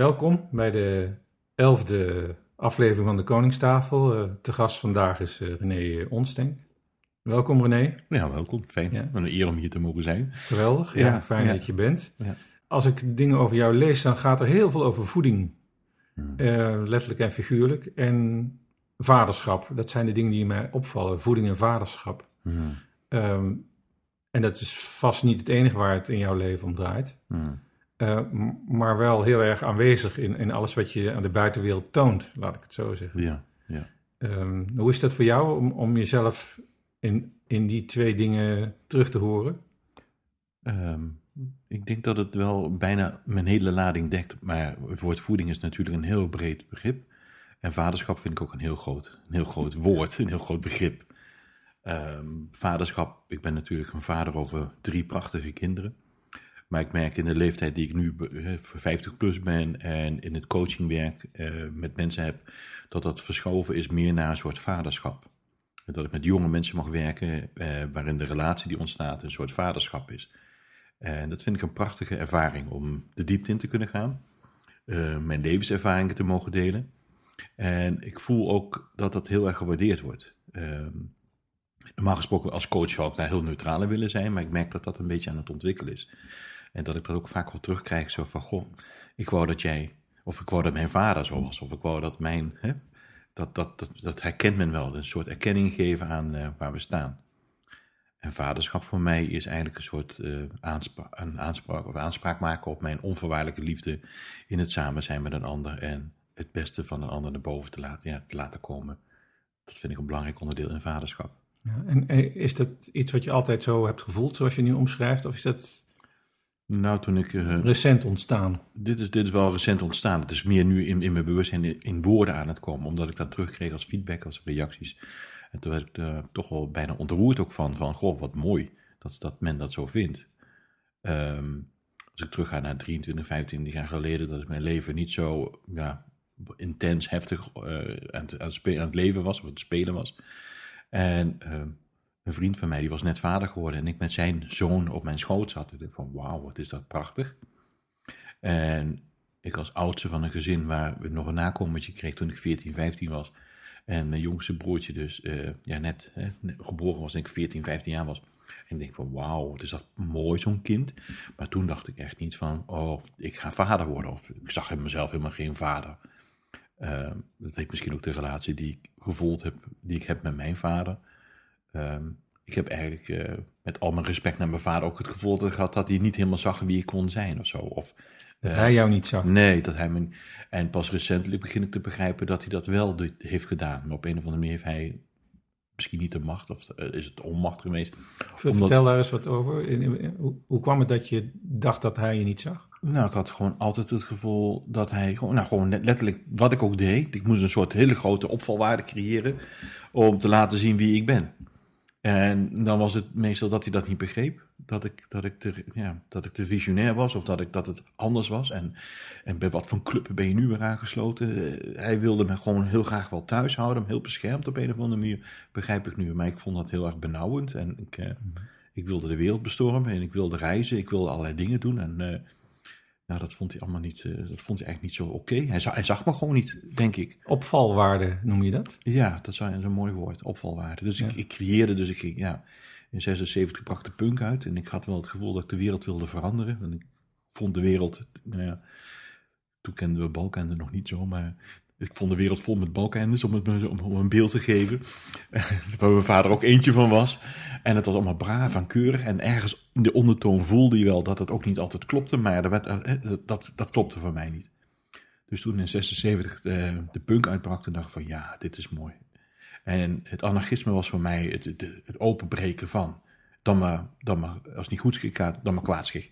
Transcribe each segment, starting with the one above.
Welkom bij de elfde aflevering van de Koningstafel. Uh, te gast vandaag is uh, René Onsteng. Welkom René. Ja, welkom. Fijn. Ja. Een eer om hier te mogen zijn. Geweldig. Ja, fijn dat je bent. Ja. Als ik dingen over jou lees, dan gaat er heel veel over voeding. Hmm. Uh, letterlijk en figuurlijk. En vaderschap. Dat zijn de dingen die mij opvallen. Voeding en vaderschap. Hmm. Um, en dat is vast niet het enige waar het in jouw leven om draait. Hmm. Uh, maar wel heel erg aanwezig in, in alles wat je aan de buitenwereld toont, laat ik het zo zeggen. Ja, ja. Um, hoe is dat voor jou om, om jezelf in, in die twee dingen terug te horen? Um, ik denk dat het wel bijna mijn hele lading dekt. Maar het woord voeding is natuurlijk een heel breed begrip. En vaderschap vind ik ook een heel groot, een heel groot woord, een heel groot begrip. Um, vaderschap, ik ben natuurlijk een vader over drie prachtige kinderen. Maar ik merk in de leeftijd die ik nu 50 plus ben en in het coachingwerk uh, met mensen heb, dat dat verschoven is meer naar een soort vaderschap. Dat ik met jonge mensen mag werken uh, waarin de relatie die ontstaat een soort vaderschap is. En dat vind ik een prachtige ervaring om de diepte in te kunnen gaan, uh, mijn levenservaringen te mogen delen. En ik voel ook dat dat heel erg gewaardeerd wordt. Ehm, normaal gesproken als coach zou ik daar heel neutraal willen zijn, maar ik merk dat dat een beetje aan het ontwikkelen is. En dat ik dat ook vaak wel terugkrijg, zo van, goh, ik wou dat jij, of ik wou dat mijn vader zo was, of ik wou dat mijn, hè, dat, dat, dat, herkent men wel, een soort erkenning geven aan uh, waar we staan. En vaderschap voor mij is eigenlijk een soort uh, een aanspraak, of aanspraak maken op mijn onvoorwaardelijke liefde in het samen zijn met een ander en het beste van een ander naar boven te laten, ja, te laten komen. Dat vind ik een belangrijk onderdeel in vaderschap. Ja, en is dat iets wat je altijd zo hebt gevoeld, zoals je nu omschrijft? Of is dat nou, toen ik... Uh, recent ontstaan? Dit is, dit is wel recent ontstaan. Het is meer nu in, in mijn bewustzijn in, in woorden aan het komen. Omdat ik dat terugkreeg als feedback, als reacties. En toen werd ik er toch wel bijna ontroerd ook van. Van, goh, wat mooi dat, dat men dat zo vindt. Um, als ik terugga naar 23, 25 jaar geleden... dat ik mijn leven niet zo ja, intens, heftig uh, aan, het, aan, het aan, het, leven was. Of het spelen was. En... Uh, een vriend van mij die was net vader geworden en ik met zijn zoon op mijn schoot zat. Ik van wauw, wat is dat prachtig. En ik als oudste van een gezin waar we nog een nakomertje kreeg toen ik 14, 15 was. En mijn jongste broertje dus uh, ja, net, hè, geboren was en ik 14, 15 jaar was. En ik denk van wauw, wat is dat mooi zo'n kind. Maar toen dacht ik echt niet van, oh, ik ga vader worden. Of ik zag in mezelf helemaal geen vader. Uh, dat heeft misschien ook de relatie die ik gevoeld heb, die ik heb met mijn vader. Um, ik heb eigenlijk uh, met al mijn respect naar mijn vader ook het gevoel gehad dat hij niet helemaal zag wie ik kon zijn of zo. Of, dat uh, hij jou niet zag? Nee, dat hij me. En pas recentelijk begin ik te begrijpen dat hij dat wel heeft gedaan. Maar op een of andere manier heeft hij misschien niet de macht of uh, is het onmacht geweest. Vertel daar eens wat over. In, in, hoe, hoe, kwam het dat je dacht dat hij je niet zag? Nou, ik had gewoon altijd het gevoel dat hij, gewoon, nou gewoon letterlijk wat ik ook deed. Ik moest een soort hele grote opvalwaarde creëren om te laten zien wie ik ben. En dan was het meestal dat hij dat niet begreep. Dat ik, dat ik, te, ja, dat ik te visionair was of dat, ik, dat het anders was. En, en bij wat voor club ben je nu weer aangesloten? Uh, hij wilde me gewoon heel graag wel thuis houden, heel beschermd op een of andere manier, begrijp ik nu. Maar ik vond dat heel erg benauwend. En ik, uh, ik wilde de wereld bestormen en ik wilde reizen, ik wilde allerlei dingen doen. En uh, nou, dat vond hij allemaal niet, uh, dat vond hij eigenlijk niet zo oké. Okay. Hij, hij, zag me gewoon niet, denk ik. Opvalwaarde noem je dat? Ja, dat is een mooi woord, opvalwaarde. Dus ik, ik, creëerde, dus ik ging, ja, in 76 bracht de punk uit. En ik had wel het gevoel dat ik de wereld wilde veranderen. Want ik vond de wereld, nou ja, toen kenden we Balkende nog niet zo, maar ik vond de wereld vol met balkendes, om, het, om, een beeld te geven. Waar mijn vader ook eentje van was. En het was allemaal braaf en keurig. En ergens in de ondertoon voelde je wel dat het ook niet altijd klopte. Maar dat, eh, dat, dat klopte voor mij niet. Dus toen in 76 de, eh, de punk uitbrak, toen dacht ik van ja, dit is mooi. En het anarchisme was voor mij het, het, openbreken van. Dan maar, dan maar, als het niet goed schik gaat, dan maar kwaadschik.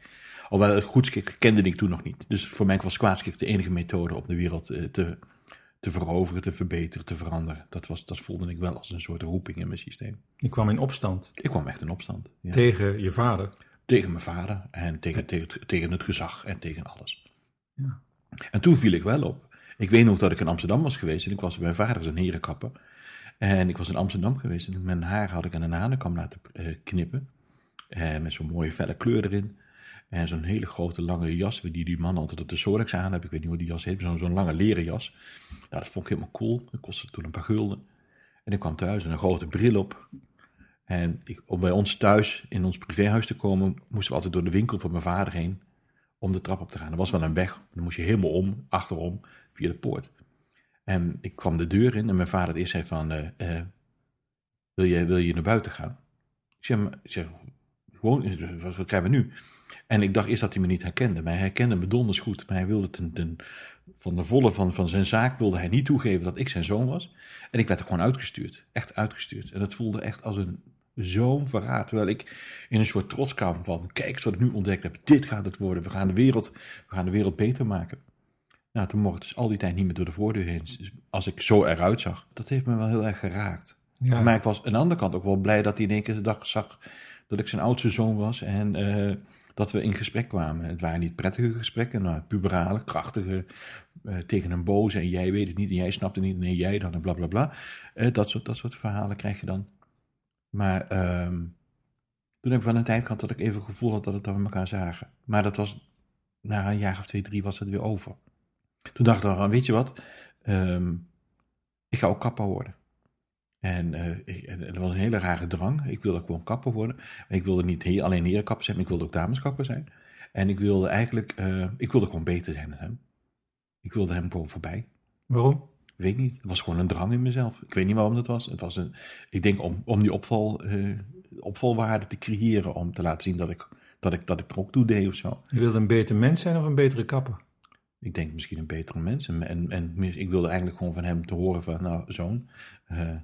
Alhoewel goedschik kende ik toen nog niet. Dus voor mij was kwaadschik de enige methode om de wereld eh, te te veroveren, te verbeteren, te veranderen. Dat, was, dat voelde ik wel als een soort roeping in mijn systeem. Je kwam in opstand? Ik kwam echt in opstand. Ja. Tegen je vader? Tegen mijn vader en tegen, tegen, tegen het gezag en tegen alles. Ja. En toen viel ik wel op. Ik weet nog dat ik in Amsterdam was geweest en ik was bij mijn vader een herenkapper. En ik was in Amsterdam geweest en mijn haar had ik aan een hanenkam laten uh, knippen. Uh, met zo'n mooie felle kleur erin. En zo'n hele grote lange jas, die die man altijd op de Solex aan heb. Ik weet niet hoe die jas heet, zo'n zo'n lange leren jas. Ja, dat vond ik helemaal cool. Dat kostte toen een paar gulden. En ik kwam thuis en een grote bril op. En ik, om bij ons thuis, in ons privéhuis te komen, moesten we altijd door de winkel van mijn vader heen om de trap op te gaan. Er was wel een weg, dan moest je helemaal om, achterom, via de poort. En ik kwam de deur in en mijn vader eerst zei van, uh, uh, wil, je, wil je naar buiten gaan? Ik zeg, ik zeg gewoon, wat krijgen we nu? En ik dacht eerst dat hij me niet herkende, maar hij herkende me donders goed. Maar hij wilde ten, ten, van de volle van, van zijn zaak wilde hij niet toegeven dat ik zijn zoon was. En ik werd er gewoon uitgestuurd, echt uitgestuurd. En dat voelde echt als een zo'n verraad. Terwijl ik in een soort trots kwam van, kijk wat ik nu ontdekt heb, dit gaat het worden. We gaan de wereld, we gaan de wereld beter maken. Nou, toen mocht ik dus al die tijd niet meer door de voordeur heen. Dus als ik zo eruit zag, dat heeft me wel heel erg geraakt. Ja. Maar ik was aan de andere kant ook wel blij dat hij in één keer de dag zag dat ik zijn oudste zoon was. En uh, dat we in gesprek kwamen. Het waren niet prettige gesprekken, maar puberale, krachtige, uh, tegen een boze. En jij weet het niet en jij snapt het niet. Nee, jij dan en bla bla bla. Uh, dat, soort, dat soort verhalen krijg je dan. Maar um, toen heb ik wel een tijd gehad dat ik even het gevoel had dat, het, we elkaar zagen. Maar dat was, na een jaar of twee, drie was het weer over. Toen dacht ik, weet je wat, um, ik ga ook kapper worden. En, uh, ik, en dat was een hele rare drang. Ik wilde gewoon kapper worden. Ik wilde niet he alleen herenkapper zijn, maar ik wilde ook dameskapper zijn. En ik wilde eigenlijk, uh, ik wilde gewoon beter zijn dan hem. Ik wilde hem gewoon voorbij. Waarom? weet niet. Het was gewoon een drang in mezelf. Ik weet niet waarom dat was. Het was een, ik denk om, om die opval, uh, opvalwaarde te creëren. Om te laten zien dat ik, dat, ik, dat ik er ook toe deed of zo. Je wilde een beter mens zijn of een betere kapper? Ik denk misschien een betere mens. En, en, en ik wilde eigenlijk gewoon van hem te horen van, nou zoon, uh,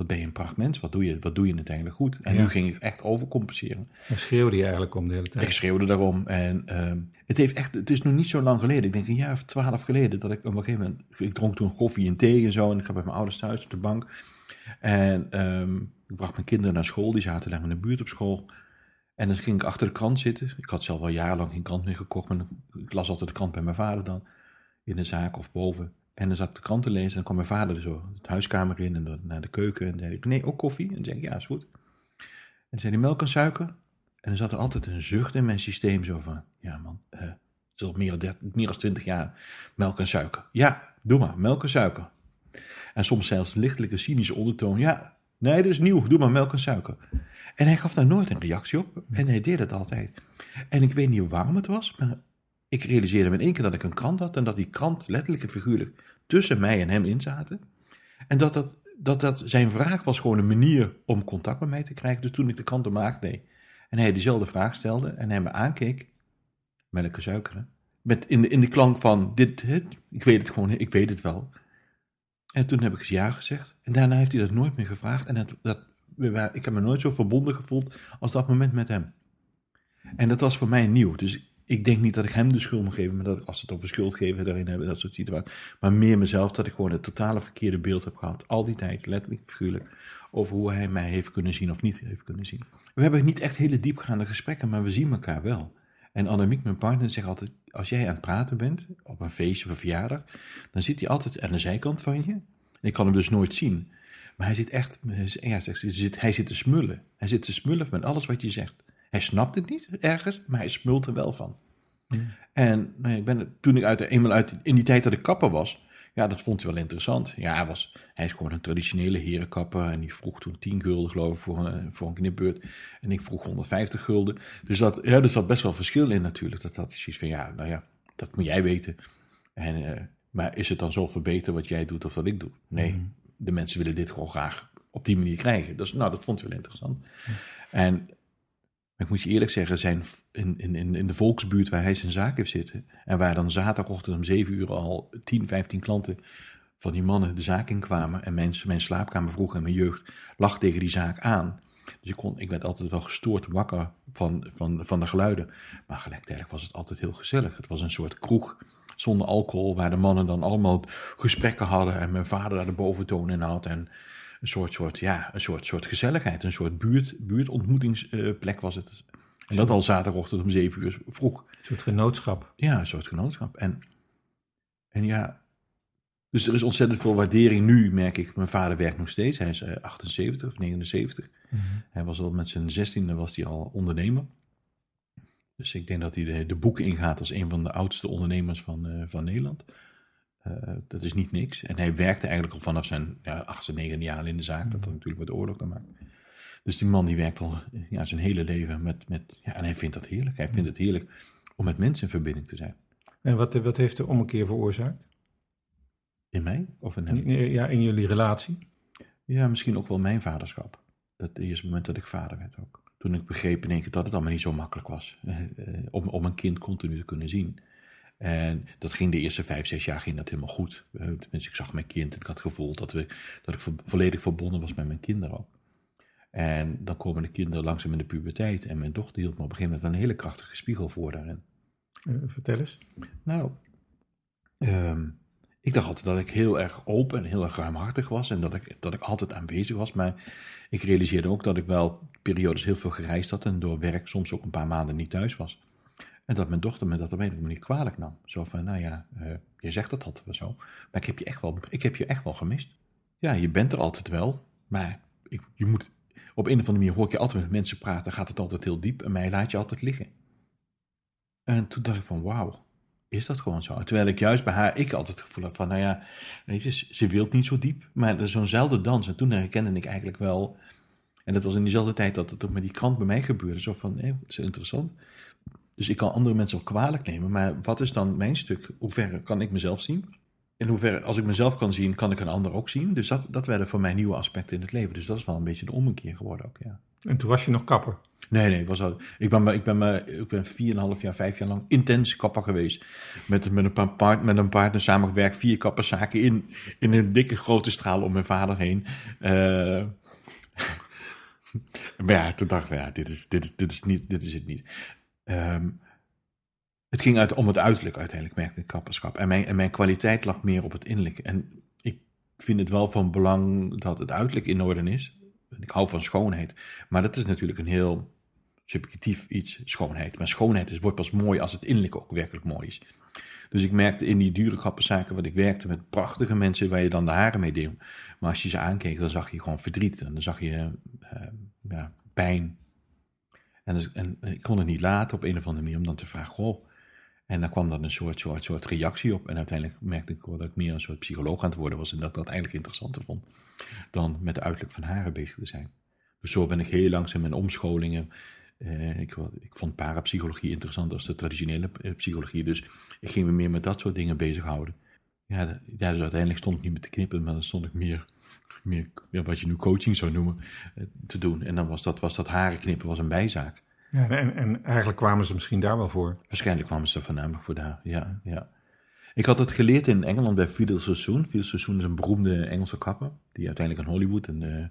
wat ben je een prachtmens? Wat doe je, wat doe je uiteindelijk goed? En ja. nu ging ik echt overcompenseren. En schreeuwde je eigenlijk om de hele tijd? Ik schreeuwde daarom. En uh, het, heeft echt, het is nog niet zo lang geleden. Ik denk een jaar of twaalf geleden. Dat ik op een gegeven moment. Ik dronk toen koffie en thee en zo. En ik ga bij mijn ouders thuis op de bank. En um, ik bracht mijn kinderen naar school. Die zaten daar in de buurt op school. En dan ging ik achter de krant zitten. Ik had zelf al jarenlang geen krant meer gekocht. Maar ik las altijd de krant bij mijn vader dan. In de zaak of boven. En dan zat ik de krant te lezen en dan kwam mijn vader er zo de huiskamer in en naar de keuken. En zei ik, nee, ook koffie? En zei ik, ja, is goed. En zei hij, melk en suiker? En dan zat er altijd een zucht in mijn systeem zo van, ja man, uh, het is al meer dan, 30, meer dan 20 jaar melk en suiker. Ja, doe maar, melk en suiker. En soms zelfs lichtelijke cynische ondertoon, ja, nee, dat is nieuw, doe maar melk en suiker. En hij gaf daar nooit een reactie op en hij deed het altijd. En ik weet niet waarom het was, maar ik realiseerde me in één keer dat ik een krant had en dat die krant letterlijk en figuurlijk tussen mij en hem in zaten. En dat dat, dat dat zijn vraag was gewoon een manier om contact met mij te krijgen. Dus toen ik de krant maakte, nee. En hij dezelfde vraag stelde en hij me aankeek, melk suiker, met in de, in de klank van dit, dit, ik weet het gewoon, ik weet het wel. En toen heb ik ja gezegd. En daarna heeft hij dat nooit meer gevraagd. En dat, dat, ik heb me nooit zo verbonden gevoeld als dat moment met hem. En dat was voor mij nieuw. Dus ik denk niet dat ik hem de schuld moet geven, maar dat als het over schuld geven daarin hebben, dat soort situaties. Maar meer mezelf, dat ik gewoon het totale verkeerde beeld heb gehad. Al die tijd, letterlijk, figuurlijk, over hoe hij mij heeft kunnen zien of niet heeft kunnen zien. We hebben niet echt hele diepgaande gesprekken, maar we zien elkaar wel. En Annemiek, mijn partner, zegt altijd, als jij aan het praten bent, op een feestje of een verjaardag, dan zit hij altijd aan de zijkant van je. Ik kan hem dus nooit zien. Maar hij zit echt, ja, hij zit te smullen. Hij zit te smullen met alles wat je zegt. Hij snapt het niet ergens, maar hij smult er wel van. En nou, ik ben, toen ik uit, eenmaal uit, in die tijd dat ik kapper was, ja, dat vond hij wel interessant. Ja, hij, was, hij is gewoon een traditionele herenkapper en die vroeg toen 10 gulden, geloof ik, voor een, voor een knipbeurt. En ik vroeg 150 gulden. Dus dat, ja, er zat best wel verschil in natuurlijk. Dat had hij zoiets van, ja, nou ja, dat moet jij weten. En, uh, maar is het dan zo verbeterd wat jij doet of wat ik doe? Nee, mm. de mensen willen dit gewoon graag op die manier krijgen. Dus nou, dat vond hij wel interessant. Mm. En ik moet je eerlijk zeggen, zijn in, in, in de volksbuurt waar hij zijn zaak heeft zitten. En waar dan zaterdagochtend om 7 uur al 10, 15 klanten van die mannen de zaak inkwamen. En mijn, mijn slaapkamer vroeg en mijn jeugd lag tegen die zaak aan. Dus ik, kon, ik werd altijd wel gestoord wakker van, van, van de geluiden. Maar gelijktijdig was het altijd heel gezellig. Het was een soort kroeg zonder alcohol, waar de mannen dan allemaal gesprekken hadden. En mijn vader daar de boventoon in had. En een soort, soort, ja, een soort, soort gezelligheid, een soort buurt, buurtontmoetingsplek was het. En dat al zaterdagochtend om zeven uur vroeg. Een soort genootschap. Ja, een soort genootschap. En, en ja, dus er is ontzettend veel waardering nu, merk ik. Mijn vader werkt nog steeds. Hij is 78 of 79. Mm -hmm. Hij was al met zijn zestiende was hij al ondernemer. Dus ik denk dat hij de, de boeken ingaat als een van de oudste ondernemers van, van Nederland. Dat is niet niks. En hij werkte eigenlijk al vanaf zijn ja, achtste, negende jaar in de zaak. Dat had natuurlijk met de oorlog te maken. Dus die man die werkt al ja, zijn hele leven met, met ja, en hij vindt dat heerlijk. Hij vindt het heerlijk om met mensen in verbinding te zijn. En wat, wat heeft de ommekeer veroorzaakt? In mij of in hem? Ja, in jullie relatie? Ja, misschien ook wel mijn vaderschap. Dat eerste moment dat ik vader werd ook. Toen ik begreep in één keer dat het allemaal niet zo makkelijk was. Eh, eh, om, om een kind continu te kunnen zien. En dat ging de eerste vijf, zes jaar ging dat helemaal goed. Eh, tenminste, ik zag mijn kind en ik had het gevoel dat, we, dat ik volledig verbonden was met mijn kinderen ook. En dan komen de kinderen langzaam in de puberteit. En mijn dochter hield me op een gegeven moment een hele krachtige spiegel voor daarin. vertel eens. Nou, ehm, ik dacht altijd dat ik heel erg open en heel erg ruimhartig was. En dat ik, dat ik altijd aanwezig was. Maar ik realiseerde ook dat ik wel periodes heel veel gereisd had. En door werk soms ook een paar maanden niet thuis was. En dat mijn dochter me dat op een of andere manier kwalijk nam. Zo van, nou ja, uh, je zegt dat altijd wel zo. Maar ik heb, je echt wel, ik heb je echt wel gemist. Ja, je bent er altijd wel. Maar ik, je moet, op een of andere manier hoor ik je altijd met mensen praten. Gaat het altijd heel diep. En mij laat je altijd liggen. En toen dacht ik van, wauw is dat gewoon zo. Terwijl ik juist bij haar, ik altijd het gevoel had van, nou ja, weet je, ze wil niet zo diep, maar dat is zo'nzelfde dans. En toen herkende ik eigenlijk wel, en dat was in diezelfde tijd dat het ook met die krant bij mij gebeurde, zo van, hé, is interessant. Dus ik kan andere mensen ook kwalijk nemen, maar wat is dan mijn stuk? Hoe ver kan ik mezelf zien? In hoeverre, als ik mezelf kan zien, kan ik een ander ook zien. Dus dat, dat werden voor mij nieuwe aspecten in het leven. Dus dat is wel een beetje de ommekeer geworden ook, ja. En toen was je nog kapper? Nee, nee, was al, ik ben, ik ben, ik ben 4,5 jaar, 5 jaar lang intens kapper geweest. Met, met, een, paar, met een partner samengewerkt, vier kapperszaken in, in een dikke grote straal om mijn vader heen. Uh, maar ja, toen dacht ik, ja, dit is, dit, dit is, niet, dit is het niet. Um, het ging uit, om het uiterlijk uiteindelijk, merkte ik kapperschap. En mijn, en mijn kwaliteit lag meer op het innerlijke. En ik vind het wel van belang dat het uiterlijk in orde is. Ik hou van schoonheid. Maar dat is natuurlijk een heel subjectief iets, schoonheid. Maar schoonheid is, wordt pas mooi als het innerlijke ook werkelijk mooi is. Dus ik merkte in die dure kapperszaken wat ik werkte met prachtige mensen waar je dan de haren mee deed. Maar als je ze aankeek, dan zag je gewoon verdriet. En dan zag je uh, ja, pijn. En, dus, en, ik kon het niet laten op een of andere manier om dan te vragen, goh, en dan kwam dan een soort, soort, soort reactie op. En uiteindelijk merkte ik dat ik meer een soort psycholoog aan het worden was. En dat ik dat eigenlijk interessanter vond dan met de uiterlijk van haren bezig te zijn. Dus zo ben ik heel langzaam in omscholingen. Eh, ik, ik, vond parapsychologie interessanter als de traditionele eh, psychologie. Dus ik ging me meer met dat soort dingen bezighouden. Ja, ja dus uiteindelijk stond ik niet met te knippen, maar dan stond ik meer, meer wat je nu coaching zou noemen, eh, te doen. En dan was dat, was dat haren knippen was een bijzaak. Ja, en, en eigenlijk kwamen ze misschien daar wel voor. Waarschijnlijk kwamen ze voornamelijk voor daar, ja. ja. Ik had het geleerd in Engeland bij Fidel Sassoon. Fidel Sassoon is een beroemde Engelse kapper, die uiteindelijk in Hollywood en, uh,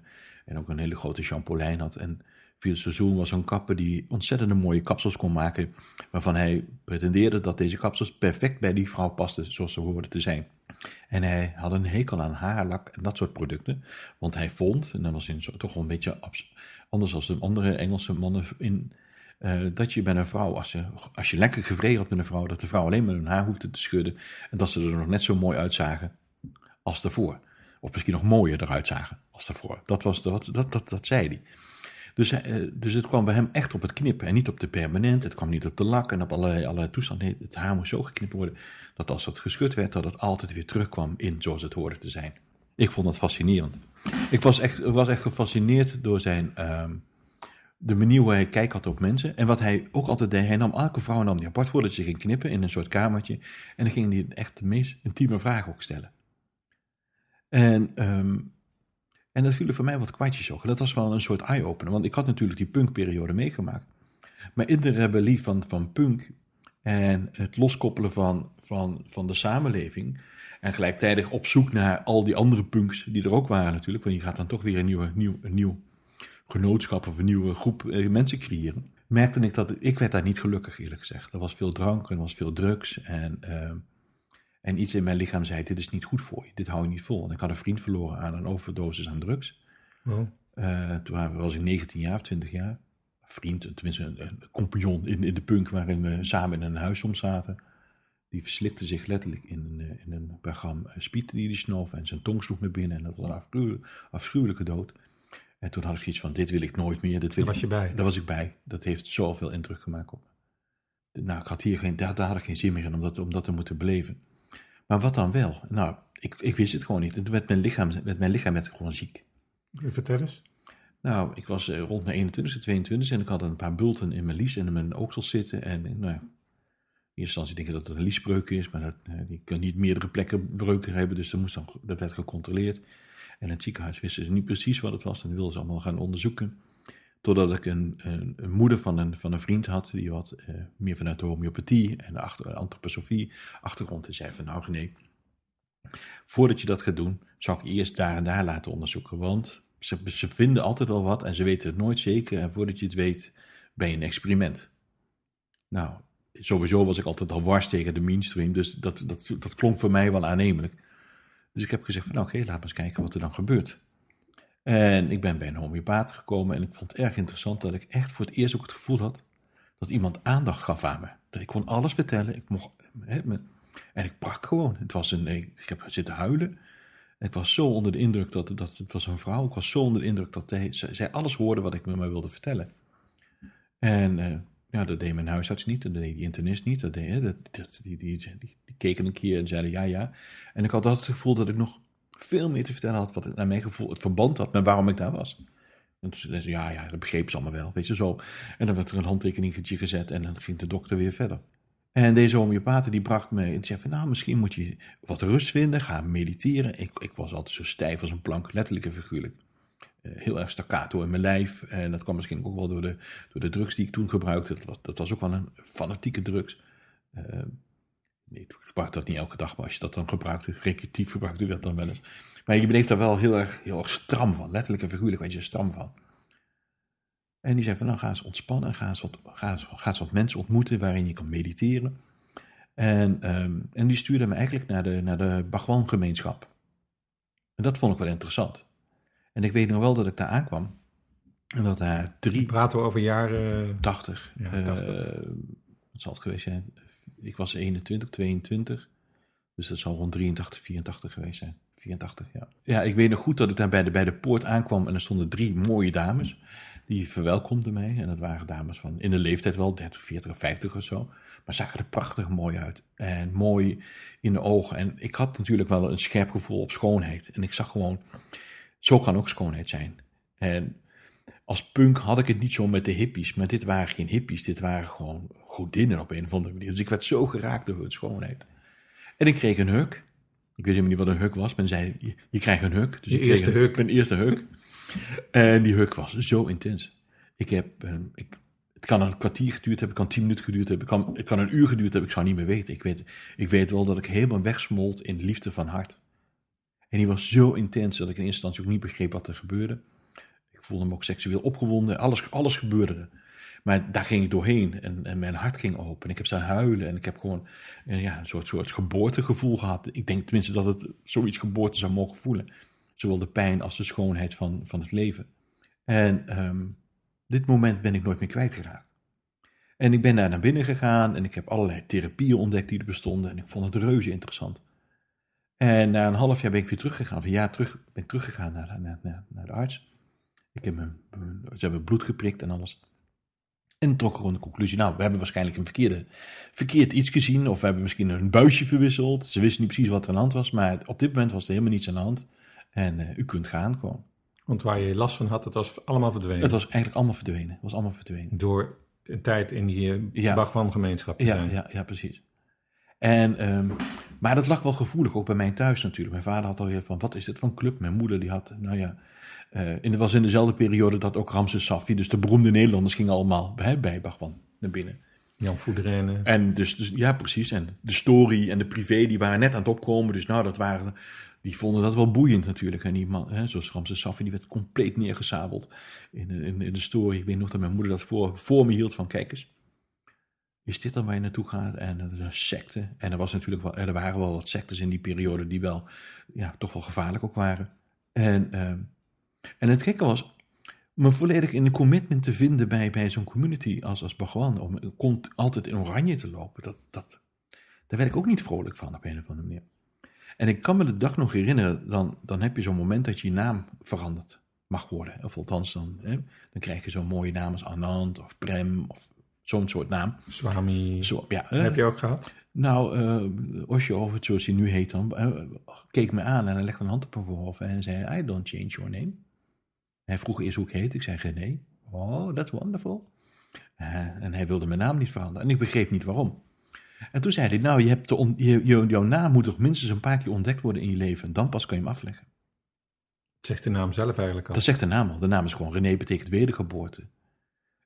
en ook een hele grote champolin had. En Fidel Sassoon was een kapper die ontzettend mooie kapsels kon maken, waarvan hij pretendeerde dat deze kapsels perfect bij die vrouw pasten, zoals ze hoorden te zijn. En hij had een hekel aan haarlak en dat soort producten, want hij vond, en dat was in toch wel een beetje anders dan de andere Engelse mannen in uh, dat je bij een vrouw, als je, als je lekker gevreden had met een vrouw, dat de vrouw alleen maar hun haar hoefde te schudden en dat ze er nog net zo mooi uitzagen als daarvoor. Of misschien nog mooier eruit zagen als daarvoor. Dat, was, dat, dat, dat, dat zei hij. Dus, uh, dus het kwam bij hem echt op het knippen en niet op de permanent. Het kwam niet op de lak en op allerlei, allerlei toestanden. Het haar moest zo geknipt worden dat als het geschud werd, dat het altijd weer terugkwam in zoals het hoorde te zijn. Ik vond dat fascinerend. Ik was echt, was echt gefascineerd door zijn, uh, de manier hoe hij kijk had op mensen. En wat hij ook altijd deed, hij nam elke vrouw nam die apart voordat ze ging knippen in een soort kamertje. En dan ging hij echt de meest intieme vragen ook stellen. En, um, en dat viel voor mij wat kwartjes ook. Dat was wel een soort eye-opener, want ik had natuurlijk die punkperiode meegemaakt. Maar in de rebellie van, van punk en het loskoppelen van, van, van de samenleving... en gelijktijdig op zoek naar al die andere punks die er ook waren natuurlijk... want je gaat dan toch weer een, nieuwe, nieuw, een genootschap of een nieuwe groep eh, mensen creëren, merkte ik dat ik werd daar niet gelukkig eerlijk gezegd. Er was veel drank en er was veel drugs en, uh, en iets in mijn lichaam zei, dit is niet goed voor je, dit hou je niet vol. En ik had een vriend verloren aan een overdosis aan drugs. Oh. Uh, toen was ik 19 jaar of 20 jaar. Vriend, tenminste een, een compagnon in, in de punk waarin we samen in een huis zaten. Die verslikte zich letterlijk in een, eh, in een programma spiet die hij snoof en zijn tong sloeg naar binnen. En dat was een afschuwelijke dood. En toen had ik iets van, dit wil ik nooit meer. Dit wil daar was je bij? Daar was ik bij. Dat heeft zoveel indruk gemaakt op me. nou, ik had hier geen, daar, daar had ik geen zin meer in om dat, om dat te moeten beleven. Maar wat dan wel? Nou, ik, ik wist het gewoon niet. En toen werd mijn lichaam, werd mijn lichaam werd gewoon ziek. Vertel eens. Nou, ik was eh, rond mijn 21ste, 22 en ik had een paar bulten in mijn lies en in mijn oksel zitten. En nou ja, in eerste instantie denk ik dat het een liesbreuk is, maar dat, eh, die kan niet meerdere plekken breuken hebben, dus dat, moest dan, dat werd gecontroleerd. En het ziekenhuis wisten ze niet precies wat het was en wilden ze allemaal gaan onderzoeken. Totdat ik een, moeder van een, van een vriend had, die wat uh, meer vanuit de homeopathie en de achter, antroposofie achtergrond. Zei van nou nee, voordat je dat gaat doen, zou ik eerst daar en daar laten onderzoeken. Want ze, ze vinden altijd wel wat en ze weten het nooit zeker. En voordat je het weet, ben je een experiment. Nou, sowieso was ik altijd al wars tegen de mainstream, dus dat, dat, dat klonk voor mij wel aannemelijk. Dus ik heb gezegd van nou oké, laat eens kijken wat er dan gebeurt. En ik ben bij een homeopaat gekomen en ik vond het erg interessant dat ik echt voor het eerst ook het gevoel had dat iemand aandacht gaf aan me. Dat ik kon alles vertellen, ik mocht, hè, en ik brak gewoon. Het was een, ik heb zitten huilen. Ik was zo onder de indruk dat, dat het was een vrouw. Ik was zo onder de indruk dat zij alles hoorde wat ik me maar wilde vertellen. En uh, ja, dat deed mijn huisarts niet, dat deed die internist niet. Dat deed, dat, dat, die, die, die, die, keken een keer en zeiden ja, ja. En ik had altijd het gevoel dat ik nog veel meer te vertellen had, wat naar mijn gevoel het verband had met waarom ik daar was. En toen zei ze, ja, ja, dat begreep ze allemaal wel, weet je zo. En dan werd er een handtekeningetje gezet en dan ging de dokter weer verder. En deze homeopaat die bracht me en zei van, nou, misschien moet je wat rust vinden, ga mediteren. Ik, ik was altijd zo stijf als een plank, letterlijk en figuurlijk. Uh, heel erg staccato in mijn lijf. En dat kwam misschien ook wel door de, door de drugs die ik toen gebruikte. Dat was, dat was ook wel een fanatieke drugs. Uh, nee, ik gebruikte dat niet elke dag, maar als je dat dan gebruikte, recreatief gebruikte dat dan wel eens. Maar je bleef daar wel heel erg, heel erg stram van, letterlijk en figuurlijk weet je stram van. En die zei van nou ga eens ontspannen, ga eens wat, ga eens, ga eens wat mensen ontmoeten waarin je kan mediteren. En, um, en die stuurde me eigenlijk naar de, naar de Bhagwan gemeenschap. En dat vond ik wel interessant. En ik weet nog wel dat ik daar aankwam. En dat daar drie... Praten we over jaren... 80. Ja, 80. Uh, wat zal het geweest zijn? Ik was 21, 22. Dus dat zal rond 83, 84 geweest zijn. 84, ja. Ja, ik weet nog goed dat ik daar bij de, bij de poort aankwam en er stonden drie mooie dames. Die verwelkomden mij. En dat waren dames van in de leeftijd wel, 30, 40 of 50 of zo. Maar zagen er prachtig mooi uit. En mooi in de ogen. En ik had natuurlijk wel een scherp gevoel op schoonheid. En ik zag gewoon, zo kan ook schoonheid zijn. En als punk had ik het niet zo met de hippies. Maar dit waren geen hippies. Dit waren gewoon godinnen op een of andere manier. Dus ik werd zo geraakt door hun schoonheid. En ik kreeg een huk. Ik weet helemaal niet wat een huk was. Men zei, je, je krijgt een huk. Dus je eerste huk. Mijn eerste huk. En die huk was zo intens. Ik heb, uh, ik, het kan een kwartier geduurd hebben, het kan tien minuten geduurd hebben, het kan, het kan een uur geduurd hebben, ik zou niet meer weten. Ik weet, ik weet wel dat ik helemaal wegsmolt in liefde van hart. En die was zo intens dat ik in eerste instantie ook niet begreep wat er gebeurde. Voelde me ook seksueel opgewonden, alles, alles gebeurde. Maar daar ging ik doorheen en, en mijn hart ging open. En ik heb staan huilen en ik heb gewoon eh, ja, een soort, soort geboortegevoel gehad. Ik denk tenminste dat het zoiets geboorte zou mogen voelen. Zowel de pijn als de schoonheid van, van het leven. En um, dit moment ben ik nooit meer kwijtgeraakt. En ik ben daar naar binnen gegaan en ik heb allerlei therapieën ontdekt die er bestonden. En ik vond het reuze interessant. En na een half jaar ben ik weer teruggegaan, of een jaar terug, ben ik teruggegaan naar, naar, naar de arts. Ik heb mijn, ze hebben bloed geprikt en alles. En trok gewoon de conclusie, nou, we hebben waarschijnlijk een verkeerde, verkeerd iets gezien. Of we hebben misschien een buisje verwisseld. Ze wisten niet precies wat er aan de hand was. Maar op dit moment was er helemaal niets aan de hand. En uh, u kunt gaan gewoon. Want waar je last van had, het was allemaal verdwenen. Het was eigenlijk allemaal verdwenen. Het was allemaal verdwenen. Door een tijd in die eh, ja. Bachman-gemeenschap te ja, zijn. Ja, ja, precies. En, um, maar dat lag wel gevoelig, ook bij mij thuis natuurlijk. Mijn vader had alweer van, wat is dit een club? Mijn moeder die had, nou ja... Uh, en het was in dezelfde periode dat ook Ramses Safi, dus de beroemde Nederlanders, gingen allemaal bij, bij Bachman naar binnen. Jan Voederenen. En dus, dus, ja, precies. En de story en de privé, die waren net aan het opkomen. Dus nou, dat waren die vonden dat wel boeiend natuurlijk. En die man, hè, zoals Ramses Safi, die werd compleet neergezabeld in, in, in de story. Ik weet nog dat mijn moeder dat voor, voor me hield van, kijk eens, is dit dan waar je naartoe gaat? En dat is een secte. En er, was natuurlijk wel, er waren wel wat sectes in die periode die wel, ja, toch wel gevaarlijk ook waren. En, uh, en het gekke was, me volledig in de commitment te vinden bij, bij zo'n community als, als Bhagwan, om altijd in oranje te lopen, dat, dat, daar werd ik ook niet vrolijk van op een of andere manier. En ik kan me de dag nog herinneren, dan, dan heb je zo'n moment dat je je naam veranderd mag worden. Of althans, dan, hè, dan krijg je zo'n mooie naam als Anand of Prem of zo'n soort naam. Swami. Zo, ja, Heb je ook gehad? Nou, uh, Osho, zoals hij nu heet dan, uh, keek me aan en hij legde een hand op mijn voorhoofd en zei, I don't change your name. Hij vroeg eerst hoe ik heet. Ik zei, nee. Oh, that's wonderful. Uh, en hij wilde mijn naam niet veranderen. En ik begreep niet waarom. En toen zei hij, nou, je hebt de je, je, jouw naam moet toch minstens een paar keer ontdekt worden in je leven. En dan pas kan je hem afleggen. Dat zegt de naam zelf eigenlijk al. Dat zegt de naam al. De naam is gewoon René betekent wedergeboorte.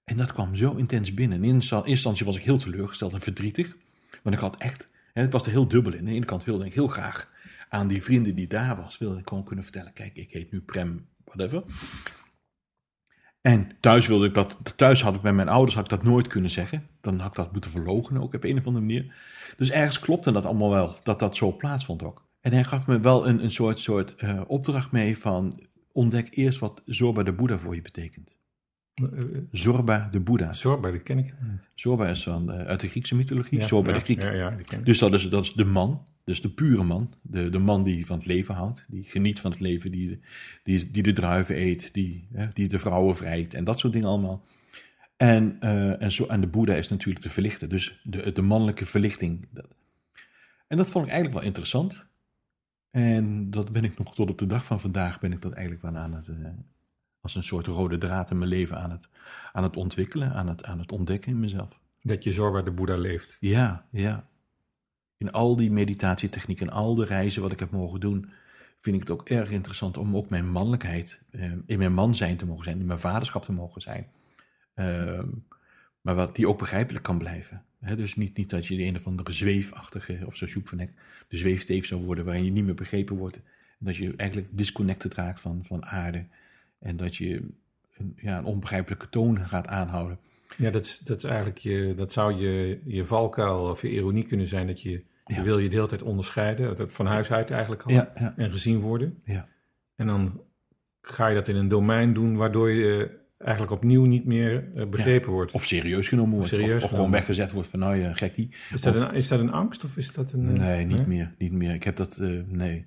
En dat kwam zo intens binnen. In eerste instantie was ik heel teleurgesteld en verdrietig. Want ik had echt, het was er heel dubbel in. Aan de ene kant wilde ik heel graag aan die vrienden die daar was, wilde ik gewoon kunnen vertellen, kijk, ik heet nu Prem, whatever. En thuis wilde ik dat, thuis had ik bij mijn ouders had ik dat nooit kunnen zeggen. Dan had ik dat moeten verlogen ook op een of andere manier. Dus ergens klopte dat allemaal wel, dat dat zo plaatsvond ook. En hij gaf me wel een, een soort, soort uh, opdracht mee van, ontdek eerst wat Zorba de Boeddha voor je betekent. Zorba de Boeddha. Zorba, die ken ik Zorba is van, uh, uit de Griekse mythologie. Ja, Zorba ja, de Griek. Ja, ja, die ken ik. Dus dat is, dat is de man, dus de pure man. De, de man die van het leven houdt, die geniet van het leven, die, die, die de druiven eet, die, die de vrouwen vrijt en dat soort dingen allemaal. En, uh, en, zo, en de Boeddha is natuurlijk de verlichter, dus de, de mannelijke verlichting. En dat vond ik eigenlijk wel interessant. En dat ben ik nog tot op de dag van vandaag ben ik dat eigenlijk wel aan het, als een soort rode draad in mijn leven aan het, aan het ontwikkelen, aan het, aan het ontdekken in mezelf. Dat je Zorba de Boeddha leeft. Ja, ja. In al die meditatietechnieken, al de reizen wat ik heb mogen doen, vind ik het ook erg interessant om ook mijn mannelijkheid, eh, in mijn man zijn te mogen zijn, in mijn vaderschap te mogen zijn. Uh, maar wat die ook begrijpelijk kan blijven. He, dus niet, niet dat je de een of andere zweefachtige, of zo Joep van Eck, de zweefteef zou worden waarin je niet meer begrepen wordt. En dat je eigenlijk disconnected raakt van, van aarde. En dat je een, ja, een onbegrijpelijke toon gaat aanhouden. Ja, dat, is, dat, is eigenlijk je, dat zou je, je valkuil of je ironie kunnen zijn. Dat je, je wil je de hele tijd onderscheiden. Dat van huis uit eigenlijk al. Ja, ja. En gezien worden. Ja. En dan ga je dat in een domein doen waardoor je eigenlijk opnieuw niet meer eh, begrepen wordt. Of serieus genomen wordt. serieus of, of gewoon weggezet wordt van nou ja, gekkie. is, dat of- een, is dat een angst of is dat een... Nee, niet meer. Niet meer. Ik heb dat, eh, nee.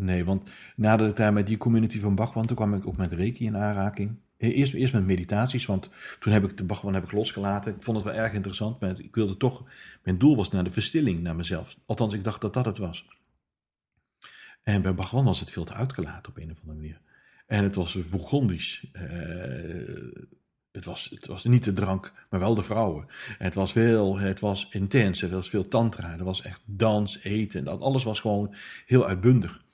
Nee, want nadat ik daar met die community van Bhagwan, toen kwam ik ook met Reiki in aanraking. Eh, Eerst, eerst met meditaties, want toen heb ik de Bhagwan heb ik losgelaten. Ik vond het wel erg interessant, maar ik wilde toch, mijn doel was naar de verstilling, naar mezelf. Althans, ik dacht dat dat het was. En bij Bhagwan was het veel te uitgelaten op een of andere manier. En het was Bourgondisch. Eh, het, was, het was niet de drank, maar wel de vrouwen. Het was veel, het was intens, er was veel tantra, er was echt dans, eten. Dat, alles was gewoon heel uitbundig.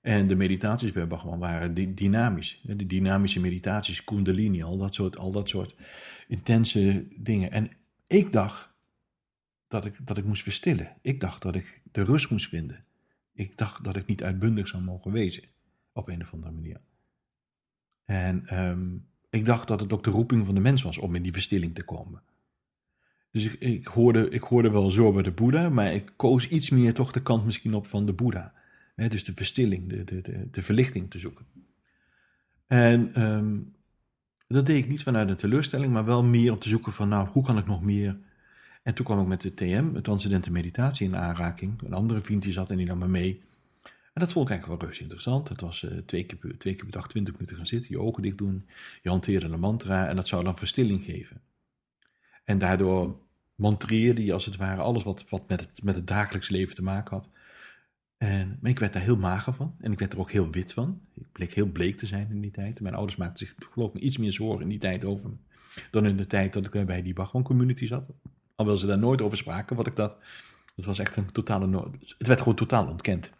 En de meditaties bij Bhagwan waren dy- dynamisch. De dynamische meditaties, kundalini, al dat soort, al dat soort intense dingen. En ik dacht dat ik, dat ik moest verstillen. Ik dacht dat ik de rust moest vinden. Ik dacht dat ik niet uitbundig zou mogen wezen. Op een of andere manier. En ehm, ik dacht dat het ook de roeping van de mens was om in die verstilling te komen. Dus ik, ik, hoorde, ik hoorde wel zo bij de Boeddha, maar ik koos iets meer toch de kant misschien op van de Boeddha. Dus de verstilling, de, de, de, de verlichting te zoeken. En ehm, dat deed ik niet vanuit een teleurstelling, maar wel meer om te zoeken van, nou, hoe kan ik nog meer? En toen kwam ik met de TM, de Transcendente Meditatie, in aanraking. Een andere vriend die zat en die nam me mee. En dat vond ik eigenlijk wel reuze interessant. Het was eh, twee, keer, twee keer per dag twintig minuten gaan zitten, je ogen dicht doen, je hanteerde een mantra en dat zou dan verstilling geven. En daardoor mantreerde je als het ware alles wat, wat met, het, met het dagelijks leven te maken had. En, maar ik werd daar heel mager van en ik werd er ook heel wit van. Ik bleek heel bleek te zijn in die tijd. Mijn ouders maakten zich geloof ik iets meer zorgen in die tijd over me. Dan in de tijd dat ik bij die Bhagwan community zat. Alhoewel ze daar nooit over spraken, wat ik dat... Dat was echt een totale... no- Het werd gewoon totaal ontkend.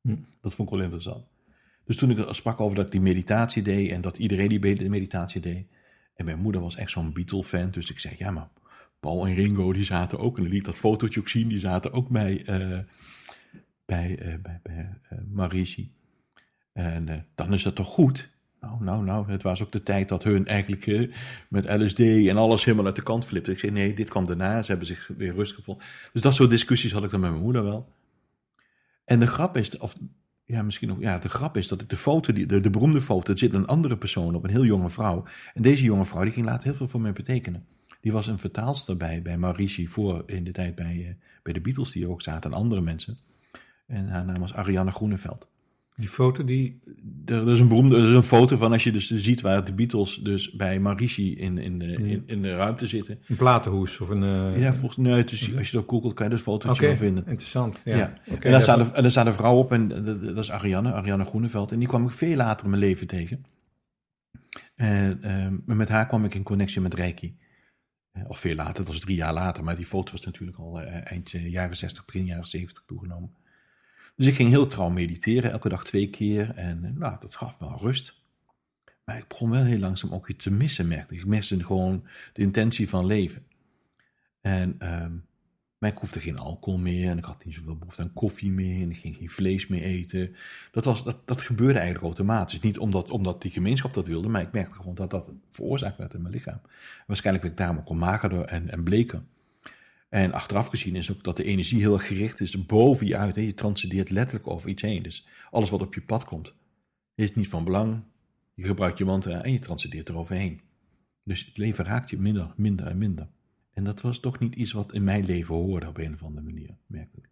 Hm. Dat vond ik wel interessant. Dus toen ik sprak over dat ik die meditatie deed en dat iedereen die meditatie deed. En mijn moeder was echt zo'n Beatle-fan, dus ik zei, ja maar Paul en Ringo die zaten ook, en liet dat fotootje ook zien, die zaten ook bij, eh, bij, eh, bij, eh, Marici. En eh, dan is dat toch goed? Nou, nou, nou, het was ook de tijd dat hun eigenlijk met LSD en alles helemaal uit de kant flipte. Ik zei, nee, dit kwam daarna, ze hebben zich weer rust gevonden. Dus dat soort discussies had ik dan met mijn moeder wel. En de grap is, of ja, misschien ook, ja, de grap is dat de foto, die, de, de beroemde foto, er zit een andere persoon op, een heel jonge vrouw. En deze jonge vrouw, die ging later heel veel voor mij betekenen. Die was een vertaalster bij, bij Maurici voor in de tijd bij, bij de Beatles, die er ook zaten, en andere mensen. En haar naam was Ariane Groeneveld. Die foto die... Er, is een beroemde er is een foto van als je dus ziet waar de Beatles dus bij Marici in, in, de, in, in de ruimte zitten. Een platenhoes of een... Uh... Ja, volgens mij. Dus als je dat googelt kan je dus foto's okay, wel vinden. interessant. Ja. ja. Okay, en, daar staat, er, en daar staat een vrouw op en dat, dat, is Ariane, Ariane Groeneveld. En die kwam ik veel later in mijn leven tegen. En uh, met haar kwam ik in connectie met Reiki. Eh, of veel later, dat was drie jaar later. Maar die foto was natuurlijk al uh, eind jaren 60, begin jaren 70 toegenomen. Dus ik ging heel trouw mediteren, elke dag twee keer. En nou, dat gaf wel rust. Maar ik begon wel heel langzaam ook iets te missen, merkte ik. Miste gewoon de intentie van leven. En maar ik hoefde geen alcohol meer en ik had niet zoveel behoefte aan koffie meer en ik ging geen vlees meer eten. Dat, was, dat, dat gebeurde eigenlijk automatisch. Niet omdat, omdat die gemeenschap dat wilde, maar ik merkte gewoon dat dat veroorzaakt werd in mijn lichaam. waarschijnlijk werd ik daarom ook al magerder en, en. En achteraf gezien is ook dat de energie heel gericht is boven je uit. Hè. Je transcendeert letterlijk over iets heen. Dus alles wat op je pad komt, is niet van belang. Je gebruikt je mantra en je transcendeert eroverheen. Dus het leven raakt je minder, minder en minder. En dat was toch niet iets wat in mijn leven hoorde op een of andere manier, merkte ik.